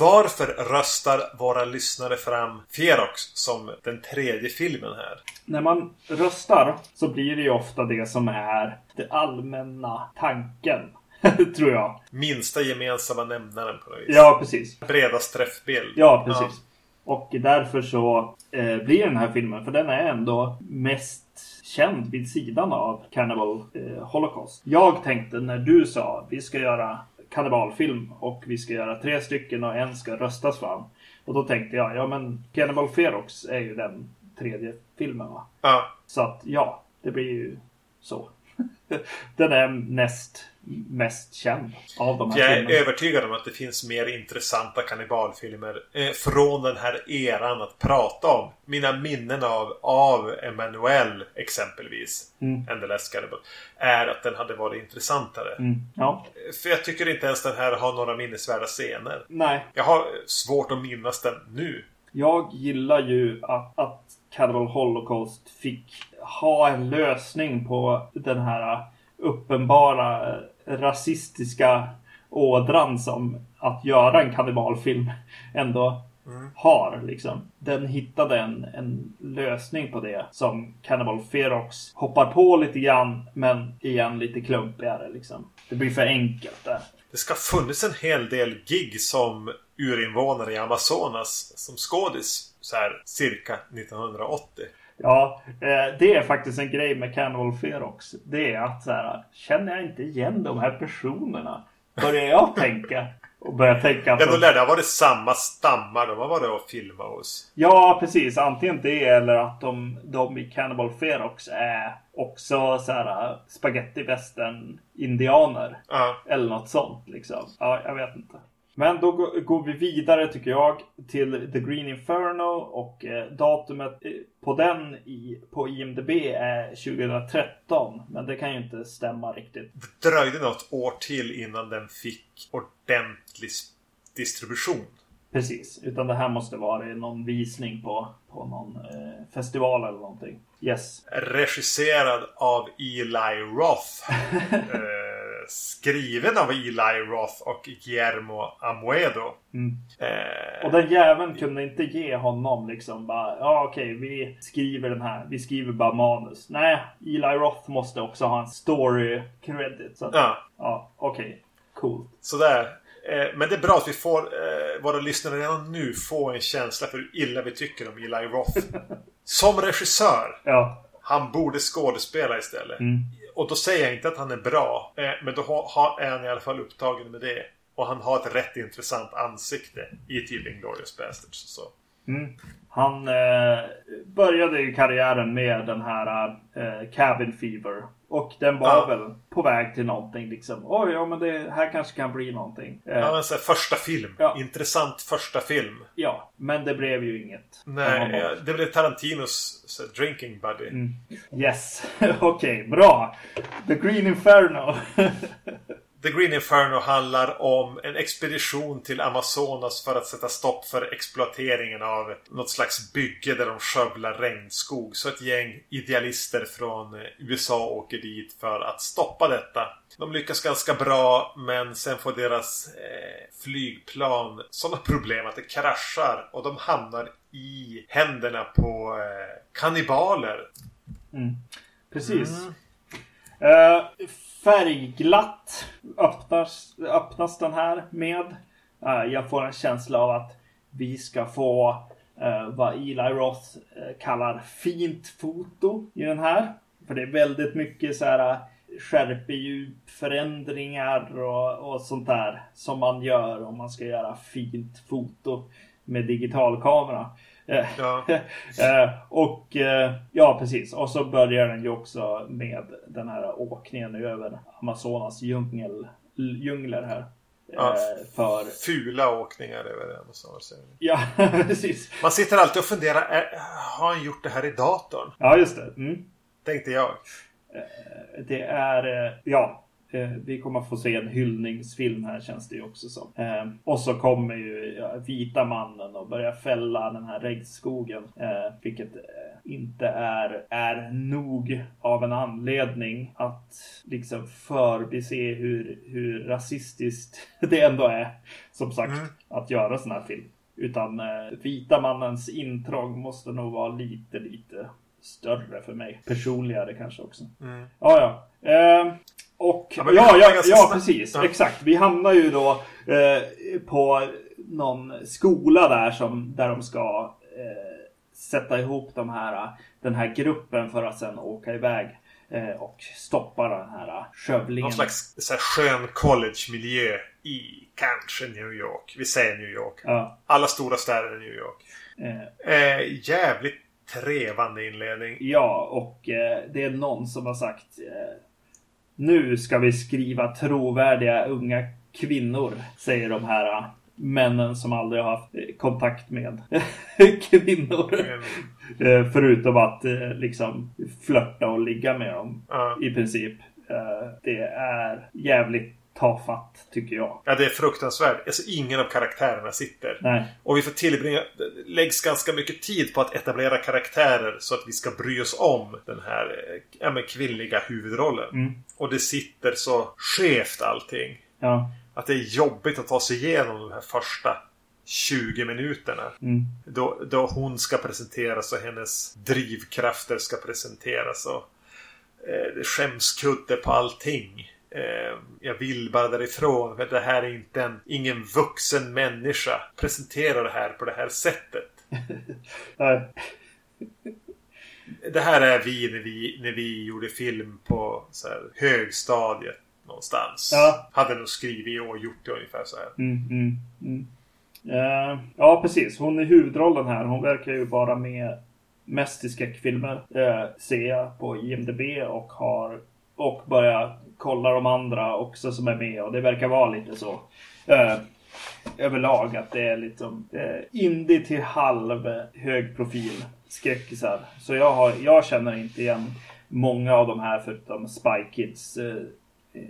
[SPEAKER 1] varför röstar våra lyssnare fram Ferox som den tredje filmen här?
[SPEAKER 2] När man röstar så blir det ju ofta det som är det allmänna tanken. Tror jag.
[SPEAKER 1] Minsta gemensamma nämnaren på något vis.
[SPEAKER 2] Ja, precis.
[SPEAKER 1] Bredast träffbild.
[SPEAKER 2] Ja, precis. Och därför så eh, blir den här filmen, för den är ändå mest känd vid sidan av Cannibal eh, Holocaust. Jag tänkte när du sa vi ska göra kannibalfilm och vi ska göra tre stycken och en ska röstas fram. Och då tänkte jag, ja men Cannibal Ferox är ju den tredje filmen va?
[SPEAKER 1] Ja.
[SPEAKER 2] Så att ja, det blir ju så. den är näst mest känd av de här
[SPEAKER 1] Jag är
[SPEAKER 2] filmerna.
[SPEAKER 1] övertygad om att det finns mer intressanta kannibalfilmer eh, från den här eran att prata om. Mina minnen av, av Emanuel exempelvis,
[SPEAKER 2] Mm.
[SPEAKER 1] The Last Cannibal, är att den hade varit intressantare.
[SPEAKER 2] Mm, ja,
[SPEAKER 1] För jag tycker inte ens den här har några minnesvärda scener.
[SPEAKER 2] nej.
[SPEAKER 1] Jag har svårt att minnas den nu.
[SPEAKER 2] Jag gillar ju att, att Cannibal Holocaust fick ha en lösning på den här uppenbara eh, rasistiska ådran som att göra en kannibalfilm ändå har. Liksom. Den hittade en, en lösning på det som Cannibal Ferox hoppar på lite grann men igen lite klumpigare. Liksom. Det blir för enkelt där.
[SPEAKER 1] Det ska funnits en hel del gig som urinvånare i Amazonas som skådis. Så här cirka 1980.
[SPEAKER 2] Ja, eh, det är faktiskt en grej med Cannibal Ferox. Det är att så här, känner jag inte igen de här personerna? Börjar jag tänka. Och börjar tänka
[SPEAKER 1] Ja, då lär det ha varit samma stammar de har varit och filmat hos.
[SPEAKER 2] Ja, precis. Antingen det eller att de, de i Cannibal Ferox är också så här spaghetti western indianer
[SPEAKER 1] Ja.
[SPEAKER 2] Eller något sånt liksom. Ja, jag vet inte. Men då gå- går vi vidare tycker jag till The Green Inferno och eh, datumet eh, på den i, på IMDB är 2013. Men det kan ju inte stämma riktigt.
[SPEAKER 1] Det dröjde något år till innan den fick ordentlig distribution.
[SPEAKER 2] Precis, utan det här måste vara någon visning på, på någon eh, festival eller någonting. Yes.
[SPEAKER 1] Regisserad av Eli Roth. eh, skriven av Eli Roth och Guillermo Amuedo.
[SPEAKER 2] Mm.
[SPEAKER 1] Eh,
[SPEAKER 2] Och den jäveln kunde inte ge honom liksom bara, ja okej, vi skriver den här, vi skriver bara manus. Nej, Eli Roth måste också ha en story credit. Så att,
[SPEAKER 1] ja,
[SPEAKER 2] ja, okej, cool.
[SPEAKER 1] sådär. Eh, men det är bra att vi får eh, våra lyssnare redan nu få en känsla för hur illa vi tycker om Eli Roth. Som regissör.
[SPEAKER 2] Ja,
[SPEAKER 1] Han borde skådespela istället.
[SPEAKER 2] Mm.
[SPEAKER 1] Och då säger jag inte att han är bra. Eh, men då har, är han i alla fall upptagen med det. Och han har ett rätt intressant ansikte i typ Inglourious Basterds och så.
[SPEAKER 2] Mm. Han eh, började ju karriären med den här eh, Cabin Fever. Och den var
[SPEAKER 1] Ja.
[SPEAKER 2] väl på väg till någonting liksom. Oj, ja men det här kanske kan bli någonting. Eh,
[SPEAKER 1] Ja, men så här, första film.
[SPEAKER 2] Ja.
[SPEAKER 1] Intressant första film.
[SPEAKER 2] ja, men det blev ju inget.
[SPEAKER 1] Nej, ja, det blev Tarantinos så, drinking buddy.
[SPEAKER 2] Mm. Yes, okej, bra. The Green Inferno.
[SPEAKER 1] The Green Inferno handlar om en expedition till Amazonas för att sätta stopp för exploateringen av något slags bygge där de skövlar regnskog. Så ett gäng idealister från USA åker dit för att stoppa detta. De lyckas ganska bra men sen får deras eh, flygplan sådana problem att det kraschar och de hamnar i händerna på eh, kannibaler.
[SPEAKER 2] Mm. Precis.
[SPEAKER 1] Mm.
[SPEAKER 2] Eh, färgglatt öppnas, öppnas den här med. Eh, jag får en känsla av att vi ska få eh, vad Eli Roth kallar fint foto i den här. För det är väldigt mycket så här skärpedjup, förändringar och, och sånt där som man gör om man ska göra fint foto med digitalkamera.
[SPEAKER 1] Ja.
[SPEAKER 2] Eh, och eh, ja, precis. Och så börjar den ju också med den här åkningen över Amazonas djungel, djungler här.
[SPEAKER 1] Ja.
[SPEAKER 2] Eh, för,
[SPEAKER 1] Fula åkningar över det. måste man säga.
[SPEAKER 2] ja, precis.
[SPEAKER 1] Man sitter alltid och funderar, har han gjort det här i datorn?
[SPEAKER 2] Ja, just det. Mm.
[SPEAKER 1] Tänkte jag.
[SPEAKER 2] Det är, ja. Eh, Vi kommer få se en hyllningsfilm här känns det ju också som. Eh, och så kommer ju vita mannen och börjar fälla den här regnskogen. Eh, vilket inte är, är nog av en anledning att liksom förbise hur, hur rasistiskt det ändå är. Som sagt,
[SPEAKER 1] Mm.
[SPEAKER 2] att göra sån här film. Utan vita mannens intrång måste nog vara lite, lite större för mig. Personligare kanske också.
[SPEAKER 1] Mm.
[SPEAKER 2] Ja, ja. Eh, och
[SPEAKER 1] Ja,
[SPEAKER 2] ja, ja, ja, precis.
[SPEAKER 1] Ja.
[SPEAKER 2] Exakt. Vi hamnar ju då eh, på någon skola där som där de ska eh, sätta ihop de här, den här gruppen för att sen åka iväg eh, och stoppa den här skövlingen.
[SPEAKER 1] Någon slags så här, skön college-miljö i kanske New York. Vi säger New York.
[SPEAKER 2] Ja.
[SPEAKER 1] Alla stora städer är New York.
[SPEAKER 2] Eh,
[SPEAKER 1] Eh, jävligt trevande inledning.
[SPEAKER 2] Ja, och eh, det är någon som har sagt Nu ska vi skriva trovärdiga unga kvinnor, säger de här eh, männen som aldrig har haft eh, kontakt med kvinnor.
[SPEAKER 1] Mm.
[SPEAKER 2] Eh, förutom att eh, liksom flörta och ligga med dem
[SPEAKER 1] Ja.
[SPEAKER 2] i princip. Det är jävligt tafatt, tycker jag.
[SPEAKER 1] Ja, det är fruktansvärt. Alltså, ingen av karaktärerna sitter.
[SPEAKER 2] Nej,
[SPEAKER 1] Och vi får tillbringa... Det läggs ganska mycket tid på att etablera karaktärer så att vi ska bry oss om den här eh, ja, men kvinnliga huvudrollen.
[SPEAKER 2] Mm.
[SPEAKER 1] Och det sitter så skevt allting.
[SPEAKER 2] ja.
[SPEAKER 1] Att det är jobbigt att ta sig igenom de här första 20 minuterna.
[SPEAKER 2] Mm.
[SPEAKER 1] Då, då hon ska presenteras och hennes drivkrafter ska presenteras. Och, eh, skämskudde på allting. Eh, jag vill bara därifrån. För det här är inte en, ingen vuxen människa. Presentera det här på det här sättet.
[SPEAKER 2] Nej.
[SPEAKER 1] Det här är vi när vi, när vi gjorde film på så här, högstadiet någonstans.
[SPEAKER 2] Ja.
[SPEAKER 1] Hade nog skrivit och gjort det ungefär så här.
[SPEAKER 2] Mm, mm, mm. Eh, ja, precis. Hon är huvudrollen här. Hon verkar ju vara med mest i skräckfilmer. Uh, ser jag på IMDB och har och börjar kolla de andra också som är med. Och det verkar vara lite så. eh, överlag att det är liksom uh, indie till halv eh, hög profil skräckisar. Så jag, har, jag känner inte igen många av de här förutom Spy Kids eh, eh,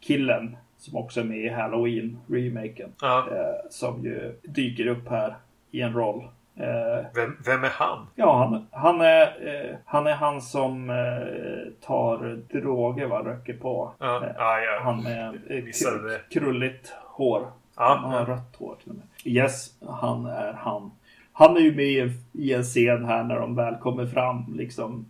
[SPEAKER 2] killen som också är med i Halloween-remaken.
[SPEAKER 1] Ja.
[SPEAKER 2] Eh, som ju dyker upp här i en roll. Eh,
[SPEAKER 1] Vem, vem är han?
[SPEAKER 2] ja, han, han, är, eh, han är han som eh, tar droger, va, röker på.
[SPEAKER 1] Ja,
[SPEAKER 2] Eh,
[SPEAKER 1] ja, ja.
[SPEAKER 2] Han med krulligt hår.
[SPEAKER 1] Ja,
[SPEAKER 2] han har
[SPEAKER 1] ja.
[SPEAKER 2] rött hår till och med. Yes, han är han. Han är ju med i en, scen här när de väl kommer fram liksom.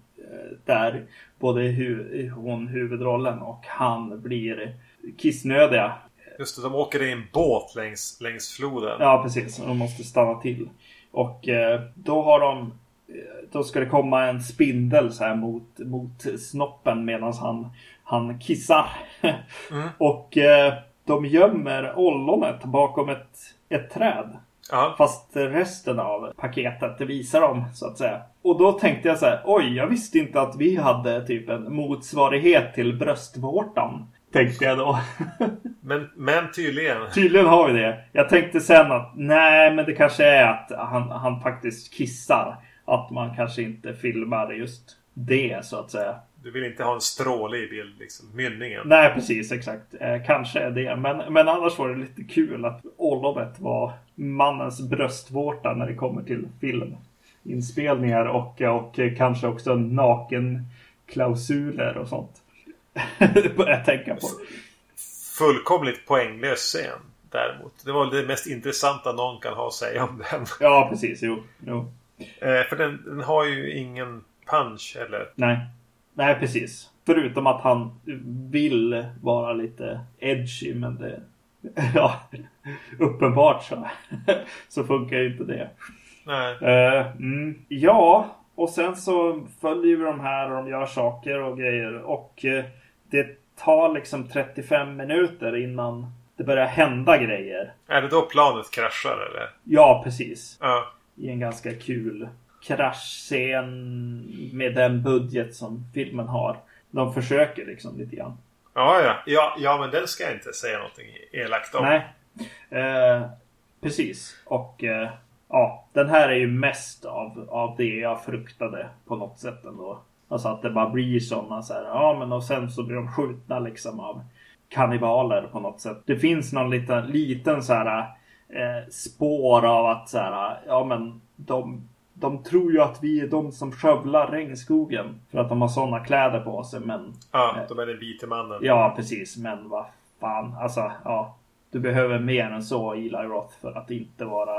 [SPEAKER 2] Där både hu, hon huvudrollen och han blir kissnödiga.
[SPEAKER 1] Just det, de åker i en båt längs, längs floden.
[SPEAKER 2] Ja, precis. De måste stanna till. Och eh, då har de... eh, Då ska det komma en spindel så här mot, mot snoppen medan han, han kissar. Och eh, de gömmer ollonet bakom ett, ett träd.
[SPEAKER 1] Ja.
[SPEAKER 2] Fast resten av paketet, det visar de så att säga. Och då tänkte jag så här, oj, jag visste inte att vi hade typ en motsvarighet till bröstvårtan. Tänkte jag då.
[SPEAKER 1] Men, men tydligen.
[SPEAKER 2] Tydligen har vi det. Jag tänkte sen att nej, men det kanske är att han, han faktiskt kissar. Att man kanske inte filmar just det så att säga.
[SPEAKER 1] Du vill inte ha en stråle i bild, liksom. Mynningen.
[SPEAKER 2] Nej, precis exakt. Eh, kanske är det. Men, men annars var det lite kul att ollonet var mannens bröstvårta när det kommer till filminspelningar och, och kanske också nakenklausuler och sånt. börjar jag tänka på.
[SPEAKER 1] Fullkomligt poänglös scen. Däremot. Det var det mest intressanta någon kan ha att säga om den.
[SPEAKER 2] Ja, precis. Jo, jo.
[SPEAKER 1] Eh, för den, den har ju ingen punch eller...
[SPEAKER 2] Nej. Nej, precis. Förutom att han vill vara lite edgy, men det... Ja, uppenbart så, så funkar ju inte det.
[SPEAKER 1] Nej.
[SPEAKER 2] Eh, mm, ja, och sen så följer vi de här och de gör saker och grejer. Och eh, det tar liksom 35 minuter innan det börjar hända grejer.
[SPEAKER 1] Är det då planet kraschar eller?
[SPEAKER 2] Ja, precis.
[SPEAKER 1] Ja.
[SPEAKER 2] I en ganska kul kraschscen med den budget som filmen har. De försöker liksom lite grann.
[SPEAKER 1] Ja, ja. Ja, ja men den ska jag inte säga någonting elakt om.
[SPEAKER 2] Nej. Eh, precis. Och eh, ja, den här är ju mest av, av det jag fruktade på något sätt ändå. Alltså att det bara blir sådana så här. Ja, men och sen så blir de skjutna liksom av kannibaler på något sätt. Det finns någon liten, liten så här eh, spår av att så här. Ja, men de de tror ju att vi är de som skövlar regnskogen. För att de har sådana kläder på sig. Men
[SPEAKER 1] Ja, de är den vite mannen.
[SPEAKER 2] Ja, precis. Men vad fan. Alltså, ja. Du behöver mer än så, Eli Roth, för att inte vara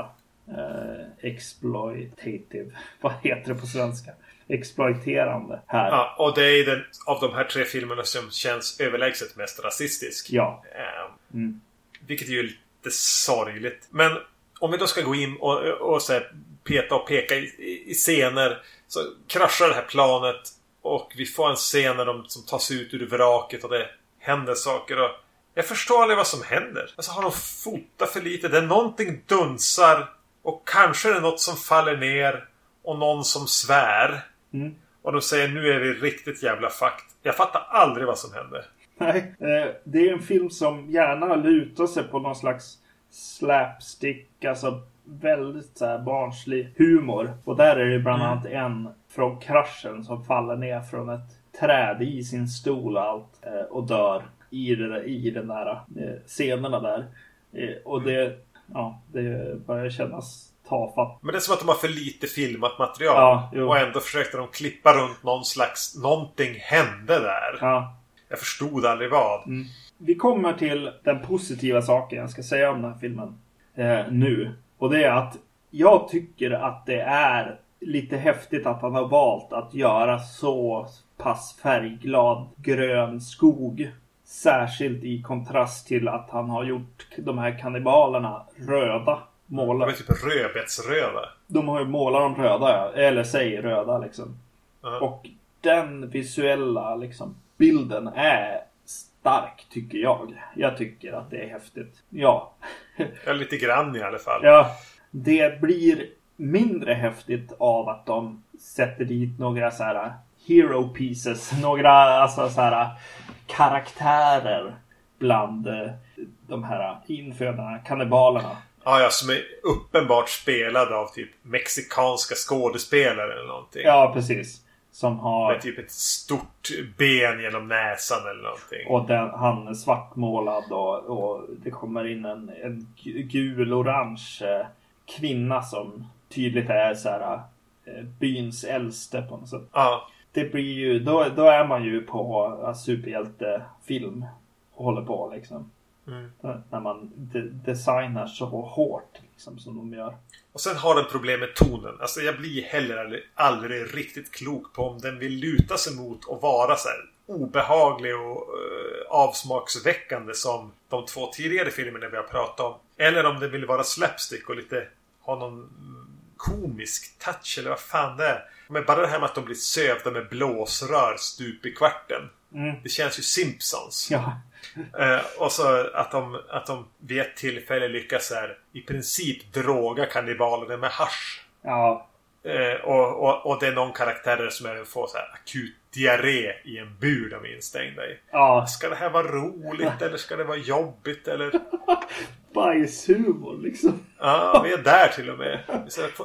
[SPEAKER 2] eh, exploitative. Vad heter det på svenska? Exploiterande här. Ja.
[SPEAKER 1] Och det är den av de här tre filmerna som känns överlägset mest rasistisk.
[SPEAKER 2] ja.
[SPEAKER 1] Eh,
[SPEAKER 2] Mm.
[SPEAKER 1] Vilket är ju lite sorgligt. Men om vi då ska gå in och, och så här, peta och peka i, i- i scener. Så kraschar det här planet. Och vi får en scen när de som tas ut ur vraket och det händer saker. Och jag förstår aldrig vad som händer. Alltså har de fotat för lite? Det är någonting dunsar. Och kanske är det något som faller ner. Och någon som svär.
[SPEAKER 2] Mm.
[SPEAKER 1] Och de säger nu är vi riktigt jävla fucked. Jag fattar aldrig vad som händer.
[SPEAKER 2] Nej, eh, det är en film som gärna lutar sig på någon slags slapstick, alltså väldigt så här barnslig humor. Och där är det bland annat en från kraschen som faller ner från ett träd i sin stol och allt eh, och dör i, det i den där eh, scenerna där. Och det, ja, det börjar kännas tafatt.
[SPEAKER 1] Men det är som att de har för lite filmat material.
[SPEAKER 2] Ja,
[SPEAKER 1] och ändå försökte de klippa runt någon slags... Någonting hände där.
[SPEAKER 2] Ja,
[SPEAKER 1] Jag förstod aldrig vad.
[SPEAKER 2] Mm. Vi kommer till den positiva saken jag ska säga om den här filmen eh, nu. Och det är att jag tycker att det är lite häftigt att han har valt att göra så pass färgglad grön skog. Särskilt i kontrast till att han har gjort de här kannibalerna röda.
[SPEAKER 1] De
[SPEAKER 2] Målar.
[SPEAKER 1] är typ rödbetsröda.
[SPEAKER 2] De har ju målat dem röda, ja. eller säg röda liksom.
[SPEAKER 1] Ja.
[SPEAKER 2] Och den visuella liksom, bilden är stark tycker jag. Jag tycker att det är häftigt. Ja.
[SPEAKER 1] Ja, lite grann i alla fall.
[SPEAKER 2] ja. Det blir mindre häftigt av att de sätter dit några så här hero pieces. Några alltså så här karaktärer bland eh, de här infödda kannibalerna.
[SPEAKER 1] Ja, ja, som är uppenbart spelade av typ mexikanska skådespelare eller någonting.
[SPEAKER 2] Ja, precis. Som har...
[SPEAKER 1] Med typ ett stort ben genom näsan eller någonting.
[SPEAKER 2] Och den, han är svartmålad och, och det kommer in en, en gul-orange eh, kvinna som tydligt är så här eh, byns äldste på något sätt.
[SPEAKER 1] Ja.
[SPEAKER 2] Det blir ju, då, då är man ju på superhjältefilm och håller på liksom. Mm. När man de designar så hårt liksom, som de gör.
[SPEAKER 1] Och sen har den problem med tonen. Alltså jag blir heller aldrig, aldrig riktigt klok på om den vill luta sig mot och vara så här obehaglig och uh, avsmaksväckande som de två tidigare filmerna vi har pratat om. Eller om den vill vara slapstick och lite ha någon komisk touch eller vad fan det är. Men bara det här med att de blir sövda med blåsrör stup i kvarten. Mm. Det känns ju Simpsons.
[SPEAKER 2] Ja.
[SPEAKER 1] Eh, och så att de, att de vid ett tillfälle lyckas här, i princip droga kannibalerna med hash.
[SPEAKER 2] Ja.
[SPEAKER 1] Eh, och, och, och det är någon karaktär som även får så här akut diarré i en bur de är instängda i.
[SPEAKER 2] Ja.
[SPEAKER 1] Ska det här vara roligt eller ska det vara jobbigt eller?
[SPEAKER 2] Bajshumor liksom.
[SPEAKER 1] Ja, vi är där till och med.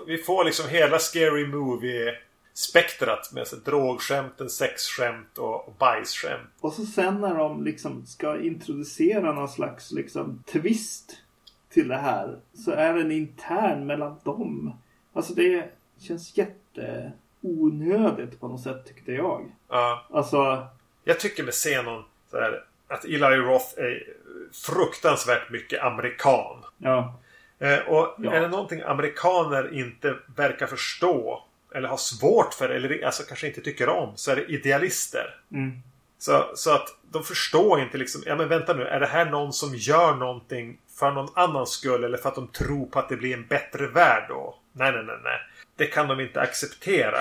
[SPEAKER 1] Vi får liksom hela Scary Movie spektrat med så, drogskämten, sexskämt och, och bajsskämt.
[SPEAKER 2] Och så sen när de liksom ska introducera någon slags liksom twist till det här så är den intern mellan dem. Alltså det känns jätte onödigt på något sätt tyckte jag.
[SPEAKER 1] Ja.
[SPEAKER 2] Alltså.
[SPEAKER 1] Jag tycker med scenen så här, att Eli Roth är fruktansvärt mycket amerikan.
[SPEAKER 2] Ja.
[SPEAKER 1] Eh, och ja. är det någonting amerikaner inte verkar förstå eller har svårt för eller alltså kanske inte tycker om så är det idealister.
[SPEAKER 2] Mm.
[SPEAKER 1] Så, så att de förstår inte liksom, ja men vänta nu, är det här någon som gör någonting för någon annans skull eller för att de tror på att det blir en bättre värld då? Nej, nej, nej, nej. Det kan de inte acceptera.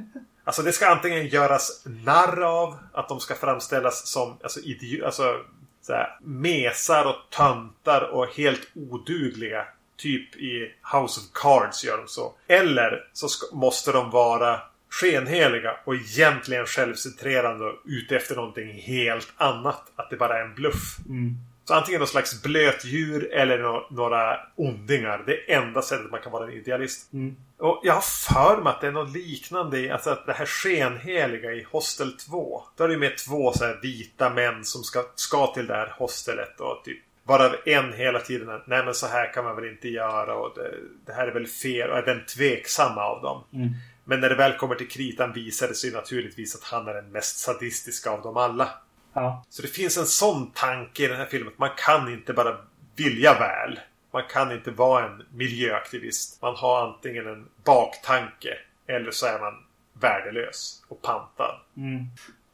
[SPEAKER 1] alltså det ska antingen göras narr av, att de ska framställas som alltså, idiot, alltså så här, mesar och töntar och helt odugliga. Typ i House of Cards gör de så. Eller så ska, måste de vara skenheliga och egentligen självcentrerande och ute efter någonting helt annat. Att det bara är en bluff.
[SPEAKER 2] Mm.
[SPEAKER 1] Så antingen någon slags blötdjur eller no några ondingar. Det är enda sättet man kan vara en idealist.
[SPEAKER 2] Mm.
[SPEAKER 1] Och jag har för mig att det är något liknande i alltså att det här skenheliga i Hostel 2. Då är det med två så vita män som ska, ska till det här hostelet och typ Varav en hela tiden Nej men så här kan man väl inte göra och det, det här är väl fel och är den tveksamma av dem.
[SPEAKER 2] Mm.
[SPEAKER 1] Men när det väl kommer till kritan visar det sig naturligtvis att han är den mest sadistiska av dem alla.
[SPEAKER 2] Ja.
[SPEAKER 1] Så det finns en sån tanke i den här filmen. Att man kan inte bara vilja väl. Man kan inte vara en miljöaktivist. Man har antingen en baktanke eller så är man värdelös och pantad.
[SPEAKER 2] Mm.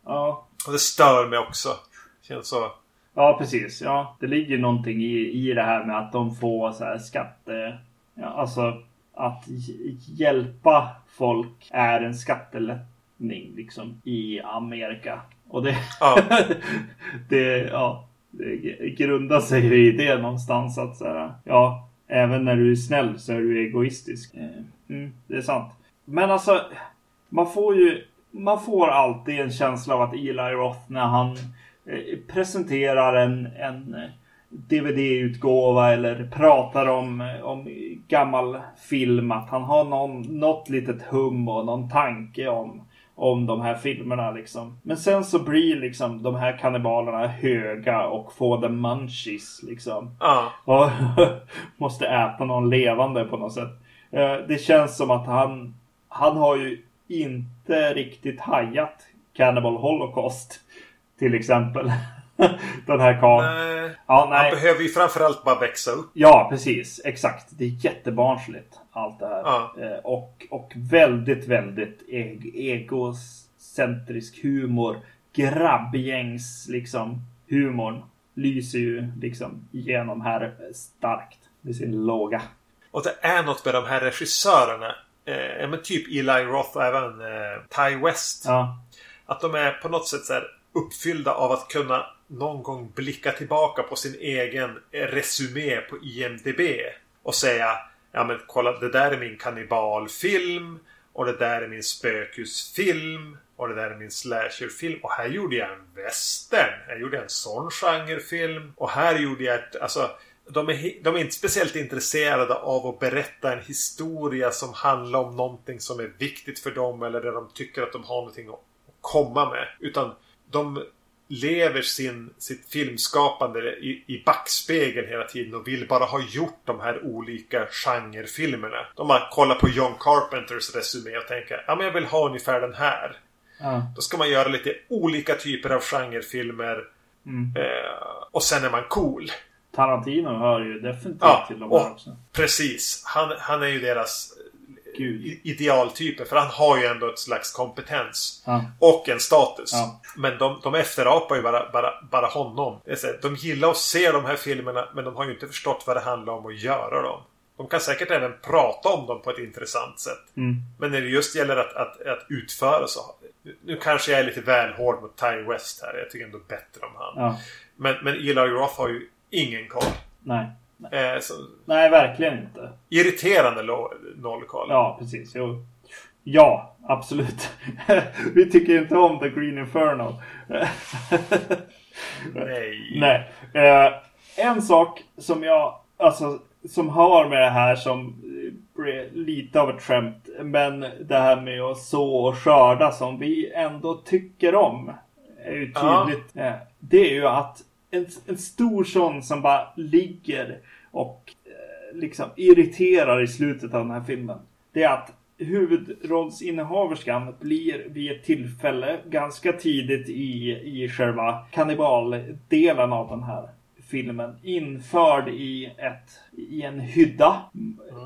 [SPEAKER 2] Ja.
[SPEAKER 1] Och det stör mig också. Känns så.
[SPEAKER 2] Ja, precis. Ja, det ligger någonting i, i det här med att de får så här skatte... Ja, alltså att hjälpa folk är en skattelättning liksom i Amerika. Och det,
[SPEAKER 1] ja.
[SPEAKER 2] det, ja, det grundar sig i det någonstans att så här, ja, även när du är snäll så är du egoistisk. Eh, mm, det är sant. Men alltså, man får ju, man får alltid en känsla av att Eli Roth när han presenterar en, en DVD-utgåva eller pratar om, om gammal film. Att han har någon, något litet hum och någon tanke om, om de här filmerna liksom. Men sen så blir liksom de här kannibalerna höga och får the munchies liksom.
[SPEAKER 1] Ja.
[SPEAKER 2] Och måste äta någon levande på något sätt. Eh, det känns som att han, han har ju inte riktigt hajat Cannibal Holocaust. Till exempel. den här karln. Ja, nej.
[SPEAKER 1] Han behöver ju framförallt bara växa upp.
[SPEAKER 2] Ja, precis. Exakt. Det är jättebarnsligt. Allt det här.
[SPEAKER 1] Ja.
[SPEAKER 2] Eh, och, och väldigt, väldigt eg egocentrisk humor. Grabbgängs liksom humorn lyser ju liksom igenom här starkt med sin låga.
[SPEAKER 1] Och det är något med de här regissörerna. Eh, men typ Eli Roth och även eh, Ty West.
[SPEAKER 2] Ja.
[SPEAKER 1] Att de är på något sätt så här uppfyllda av att kunna någon gång blicka tillbaka på sin egen eh, resumé på IMDB och säga Ja men kolla det där är min kannibalfilm och det där är min spökhusfilm och det där är min slasherfilm och här gjorde jag en western. Här gjorde jag en sån genrefilm och här gjorde jag ett, alltså de är, de är inte speciellt intresserade av att berätta en historia som handlar om någonting som är viktigt för dem eller där de tycker att de har någonting att komma med. Utan de lever sin, sitt filmskapande i, i backspegeln hela tiden och vill bara ha gjort de här olika genrefilmerna. De har kollat på John Carpenters resumé och tänker ja men jag vill ha ungefär den här.
[SPEAKER 2] Ja.
[SPEAKER 1] Då ska man göra lite olika typer av genrefilmer.
[SPEAKER 2] Mm.
[SPEAKER 1] Eh, och sen är man cool.
[SPEAKER 2] Tarantino hör ju definitivt
[SPEAKER 1] Ja,
[SPEAKER 2] till de här också.
[SPEAKER 1] Precis. Han, han är ju deras
[SPEAKER 2] Gud.
[SPEAKER 1] idealtyper. För han har ju ändå ett slags kompetens.
[SPEAKER 2] Ja.
[SPEAKER 1] Och en status.
[SPEAKER 2] Ja.
[SPEAKER 1] Men de, de efterapar ju bara, bara, bara honom. De gillar att se de här filmerna men de har ju inte förstått vad det handlar om att göra dem. De kan säkert även prata om dem på ett intressant sätt.
[SPEAKER 2] Mm.
[SPEAKER 1] Men när det just gäller att, att, att utföra så... Nu kanske jag är lite väl hård mot Ty West här. Jag tycker ändå bättre om han.
[SPEAKER 2] Ja.
[SPEAKER 1] Men, men Eli Roth har ju ingen koll.
[SPEAKER 2] Nej.
[SPEAKER 1] Eh, så,
[SPEAKER 2] Nej, verkligen inte.
[SPEAKER 1] irriterande noll koll.
[SPEAKER 2] Ja, precis. Jo. Ja, absolut. Vi tycker inte om The Green Inferno.
[SPEAKER 1] Nej.
[SPEAKER 2] Nej. Eh, en sak som jag, alltså, som har med det här som eh, lite av ett skämt. Men det här med att så och skörda som vi ändå tycker om. Är ju
[SPEAKER 1] Ja.
[SPEAKER 2] tydligt. Eh, det är ju att en, en stor sån som bara ligger och eh, liksom irriterar i slutet av den här filmen. Det är att huvudrollsinnehaverskan blir vid ett tillfälle ganska tidigt i, i själva kannibaldelen av den här filmen införd i, ett, i en hydda.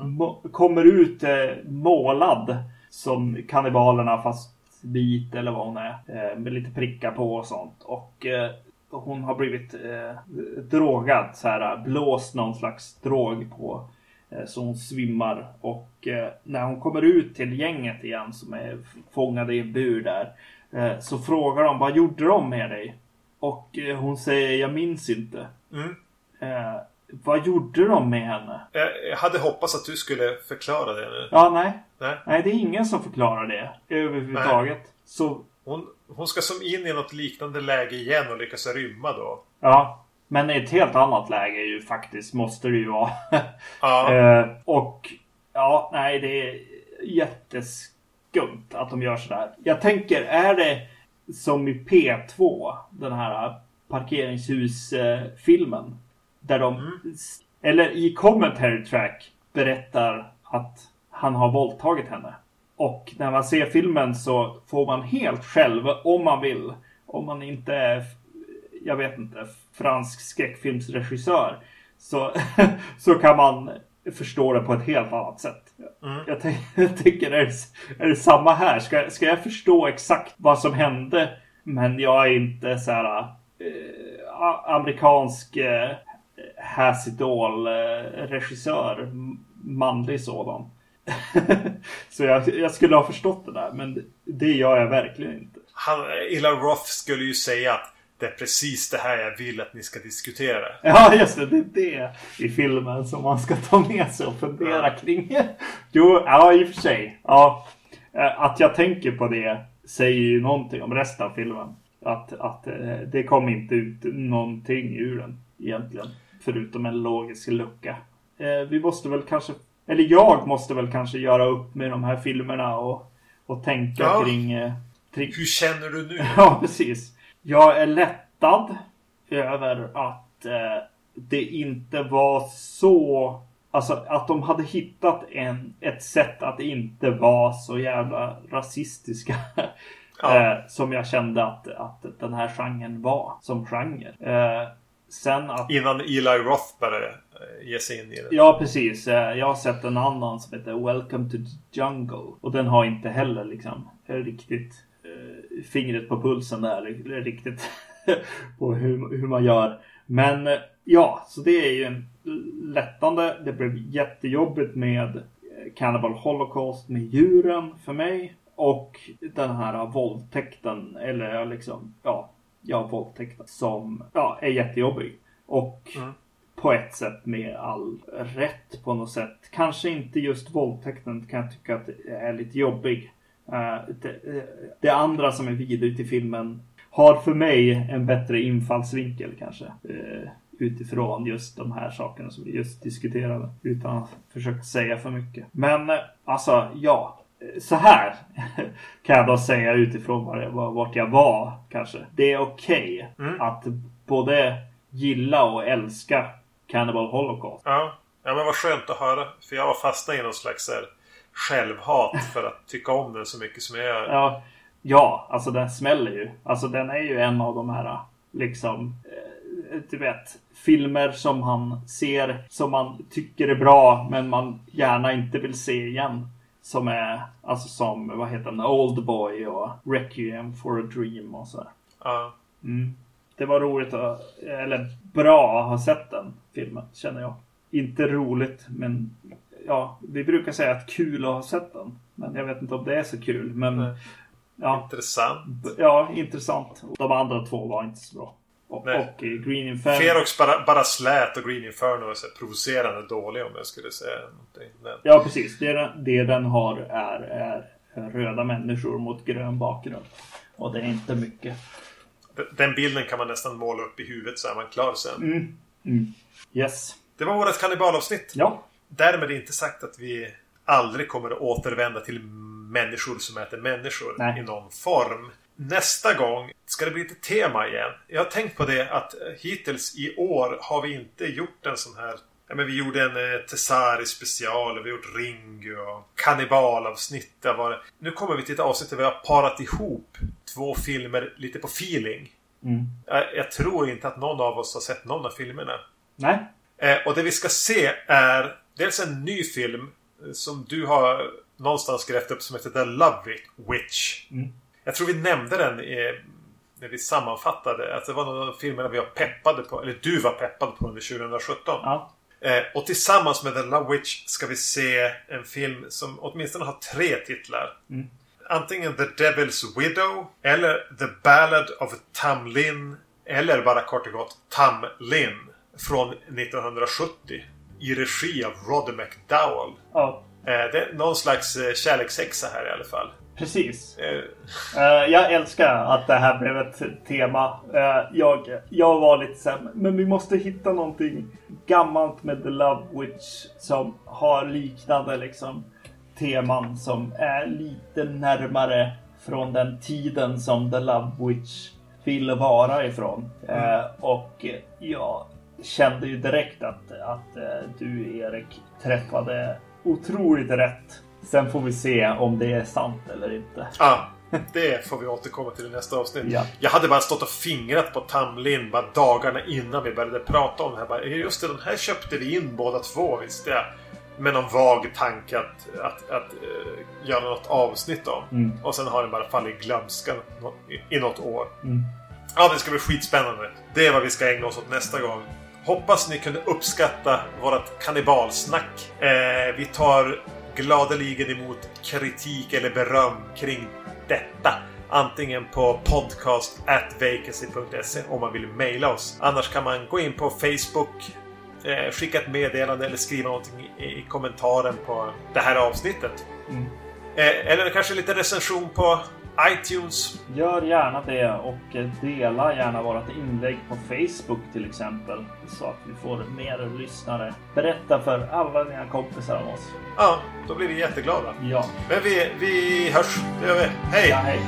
[SPEAKER 2] Må, kommer ut eh, målad som kannibalerna fast vit eller vad hon är. Eh, med lite prickar på och sånt. Och eh, hon har blivit eh, drogad, så här, blåst någon slags drog på. Eh, Så hon svimmar och eh, när hon kommer ut till gänget igen som är fångade i en bur där. Eh, så frågar de vad gjorde de med dig? Och eh, hon säger jag minns inte.
[SPEAKER 1] Mm.
[SPEAKER 2] Eh, vad gjorde de med henne?
[SPEAKER 1] Jag, jag hade hoppats att du skulle förklara det nu.
[SPEAKER 2] Ja, nej.
[SPEAKER 1] Nej.
[SPEAKER 2] Nej, det är ingen som förklarar det överhuvudtaget. Så
[SPEAKER 1] Hon, hon ska som in i något liknande läge igen och lyckas rymma då.
[SPEAKER 2] ja. Men i ett helt annat läge ju faktiskt måste det ju vara.
[SPEAKER 1] Ja.
[SPEAKER 2] Eh, och ja, nej, det är jätteskumt att de gör sådär. Jag tänker, är det som i P2, den här parkeringshusfilmen. Där de, eller i commentary track, berättar att han har våldtagit henne. Och när man ser filmen så får man helt själv, om man vill, om man inte är, jag vet inte, fransk skräckfilmsregissör, så, så kan man förstå det på ett helt annat sätt.
[SPEAKER 1] Mm.
[SPEAKER 2] Jag, tänk, jag tänker, är det, är det samma här? Ska, ska jag förstå exakt vad som hände? Men jag är inte så här eh, amerikansk eh, Hasidol eh, regissör, manlig sådan. så jag, jag skulle ha förstått det där, men det, gör jag verkligen inte.
[SPEAKER 1] Han, Eli Roth skulle ju säga att det är precis det här jag vill att ni ska diskutera.
[SPEAKER 2] Ja, just det. Det är det i filmen som man ska ta med sig och fundera
[SPEAKER 1] Ja.
[SPEAKER 2] kring. Jo, ja, i och för sig. Ja, Eh, att jag tänker på det säger ju någonting om resten av filmen. Att, att eh, det kom inte ut någonting ur den egentligen. Förutom en logisk lucka. Eh, Vi måste väl kanske, eller jag måste väl kanske göra upp med de här filmerna och, och tänka
[SPEAKER 1] Ja.
[SPEAKER 2] kring, eh, kring
[SPEAKER 1] Hur känner du nu?
[SPEAKER 2] Ja, precis. Jag är lättad över att eh, det inte var så... Alltså att de hade hittat en, ett sätt att inte vara så jävla rasistiska.
[SPEAKER 1] Ja.
[SPEAKER 2] eh, som jag kände att, att den här genren var som genre. Eh, sen att...
[SPEAKER 1] Innan Eli Roth började eh, ge sig in i det.
[SPEAKER 2] Ja, precis. Eh, Jag har sett en annan som heter Welcome to the Jungle. Och den har inte heller liksom riktigt eh, fingret på pulsen där. Riktigt på hur, hur man gör. Men eh, ja, så det är ju en lättande. Det blev jättejobbigt med eh, Cannibal Holocaust med djuren för mig. Och den här våldtäkten, eller liksom, ja, ja, våldtäkten som ja, är jättejobbig. Och
[SPEAKER 1] Mm.
[SPEAKER 2] På ett sätt med all rätt på något sätt. Kanske inte just våldtäkten kan jag tycka att det är lite jobbig. Eh, det, eh, det andra som är vidrigt i filmen har för mig en bättre infallsvinkel kanske. Eh, utifrån just de här sakerna som vi just diskuterade. Utan att försöka säga för mycket. Men alltså, ja. Så här kan jag då säga utifrån var jag, vart jag var kanske. Det är okej okay mm. att både gilla och älska Cannibal Holocaust.
[SPEAKER 1] Ja. ja, men vad skönt att höra. För jag var fastnat i någon slags här, självhat för att tycka om den så mycket som jag gör.
[SPEAKER 2] Ja, ja, alltså den smäller ju. Alltså den är ju en av de här liksom eh, du vet, filmer som han ser som man tycker är bra men man gärna inte vill se igen. Som är alltså som, vad heter den, Oldboy och Requiem for a Dream och sådär.
[SPEAKER 1] Ja.
[SPEAKER 2] Mm. Det var roligt att, eller bra att ha sett den filmen, känner jag. Inte roligt, men ja, vi brukar säga att kul att ha sett den. Men jag vet inte om det är så kul. Men
[SPEAKER 1] ja, intressant.
[SPEAKER 2] Ja, intressant. De andra två var inte så bra. Och, och Green Inferno.
[SPEAKER 1] Ferox bara, bara slät och Green Inferno är så provocerande dålig om jag skulle säga någonting.
[SPEAKER 2] Men... Ja, precis. Det, det den har är, är röda människor mot grön bakgrund. Och det är inte mycket.
[SPEAKER 1] Den bilden kan man nästan måla upp i huvudet så är man klar sen.
[SPEAKER 2] Mm. Mm. Yes.
[SPEAKER 1] Det var vårt kannibalavsnitt.
[SPEAKER 2] Ja.
[SPEAKER 1] Därmed inte sagt att vi aldrig kommer att återvända till människor som äter människor Nej. i någon form. Nästa gång ska det bli lite tema igen. Jag har tänkt på det att hittills i år har vi inte gjort en sån här Ja, men vi gjorde en eh, Tessari special, vi har gjort Ringu och kannibalavsnitt. Var... Nu kommer vi till ett avsnitt där vi har parat ihop två filmer lite på feeling.
[SPEAKER 2] Mm.
[SPEAKER 1] Jag, jag, tror inte att någon av oss har sett någon av filmerna.
[SPEAKER 2] Nej.
[SPEAKER 1] Eh, och det vi ska se är dels en ny film eh, som du har någonstans grävt upp som heter The Love Witch.
[SPEAKER 2] Mm.
[SPEAKER 1] Jag tror vi nämnde den i, när vi sammanfattade. Att det var någon av filmerna vi var peppade på. Eller du var peppad på under 2017.
[SPEAKER 2] Ja.
[SPEAKER 1] Eh, och tillsammans med The Love Witch ska vi se en film som åtminstone har tre titlar.
[SPEAKER 2] Mm.
[SPEAKER 1] Antingen The Devil's Widow eller The Ballad of Tam Lin eller bara kort och gott Tam Lin från 1970 i regi av Roddy McDowell.
[SPEAKER 2] Ja.
[SPEAKER 1] Eh, det är någon slags eh, kärlekssexa här i alla fall.
[SPEAKER 2] Precis. Uh, jag älskar att det här blev ett tema. Uh, jag, jag var lite såhär, men vi måste hitta någonting gammalt med The Love Witch som har liknande liksom teman som är lite närmare från den tiden som The Love Witch ville vara ifrån. Mm. Uh, och jag kände ju direkt att, att du Erik träffade otroligt rätt Sen får vi se om det är sant eller inte.
[SPEAKER 1] Ja, det får vi återkomma till i nästa avsnitt.
[SPEAKER 2] Ja.
[SPEAKER 1] Jag hade bara stått och fingrat på Tamlin bara dagarna innan vi började prata om det här. Bara, just det, den här köpte vi in båda två visste jag. Med någon vag tanke att, att, att uh, göra något avsnitt om.
[SPEAKER 2] Mm.
[SPEAKER 1] Och sen har den bara fallit i glömskan i, i något år.
[SPEAKER 2] Mm.
[SPEAKER 1] Ja, det ska bli skitspännande. Det är vad vi ska ägna oss åt nästa gång. Hoppas ni kunde uppskatta vårt kannibalsnack. Eh, vi tar gladeligen emot kritik eller beröm kring detta. Antingen på podcast.vacancy.se om man vill mejla oss. Annars kan man gå in på Facebook, eh, skicka ett meddelande eller skriva någonting i, i kommentaren på det här avsnittet.
[SPEAKER 2] Mm.
[SPEAKER 1] Eh, eller kanske lite recension på iTunes.
[SPEAKER 2] Gör gärna det och dela gärna vårt inlägg på Facebook till exempel. Så att vi får mer lyssnare. Berätta för alla dina kompisar om oss.
[SPEAKER 1] Ja, då blir vi jätteglada.
[SPEAKER 2] Ja.
[SPEAKER 1] Men vi, vi hörs. Det gör vi. Hej!
[SPEAKER 2] Ja, hej.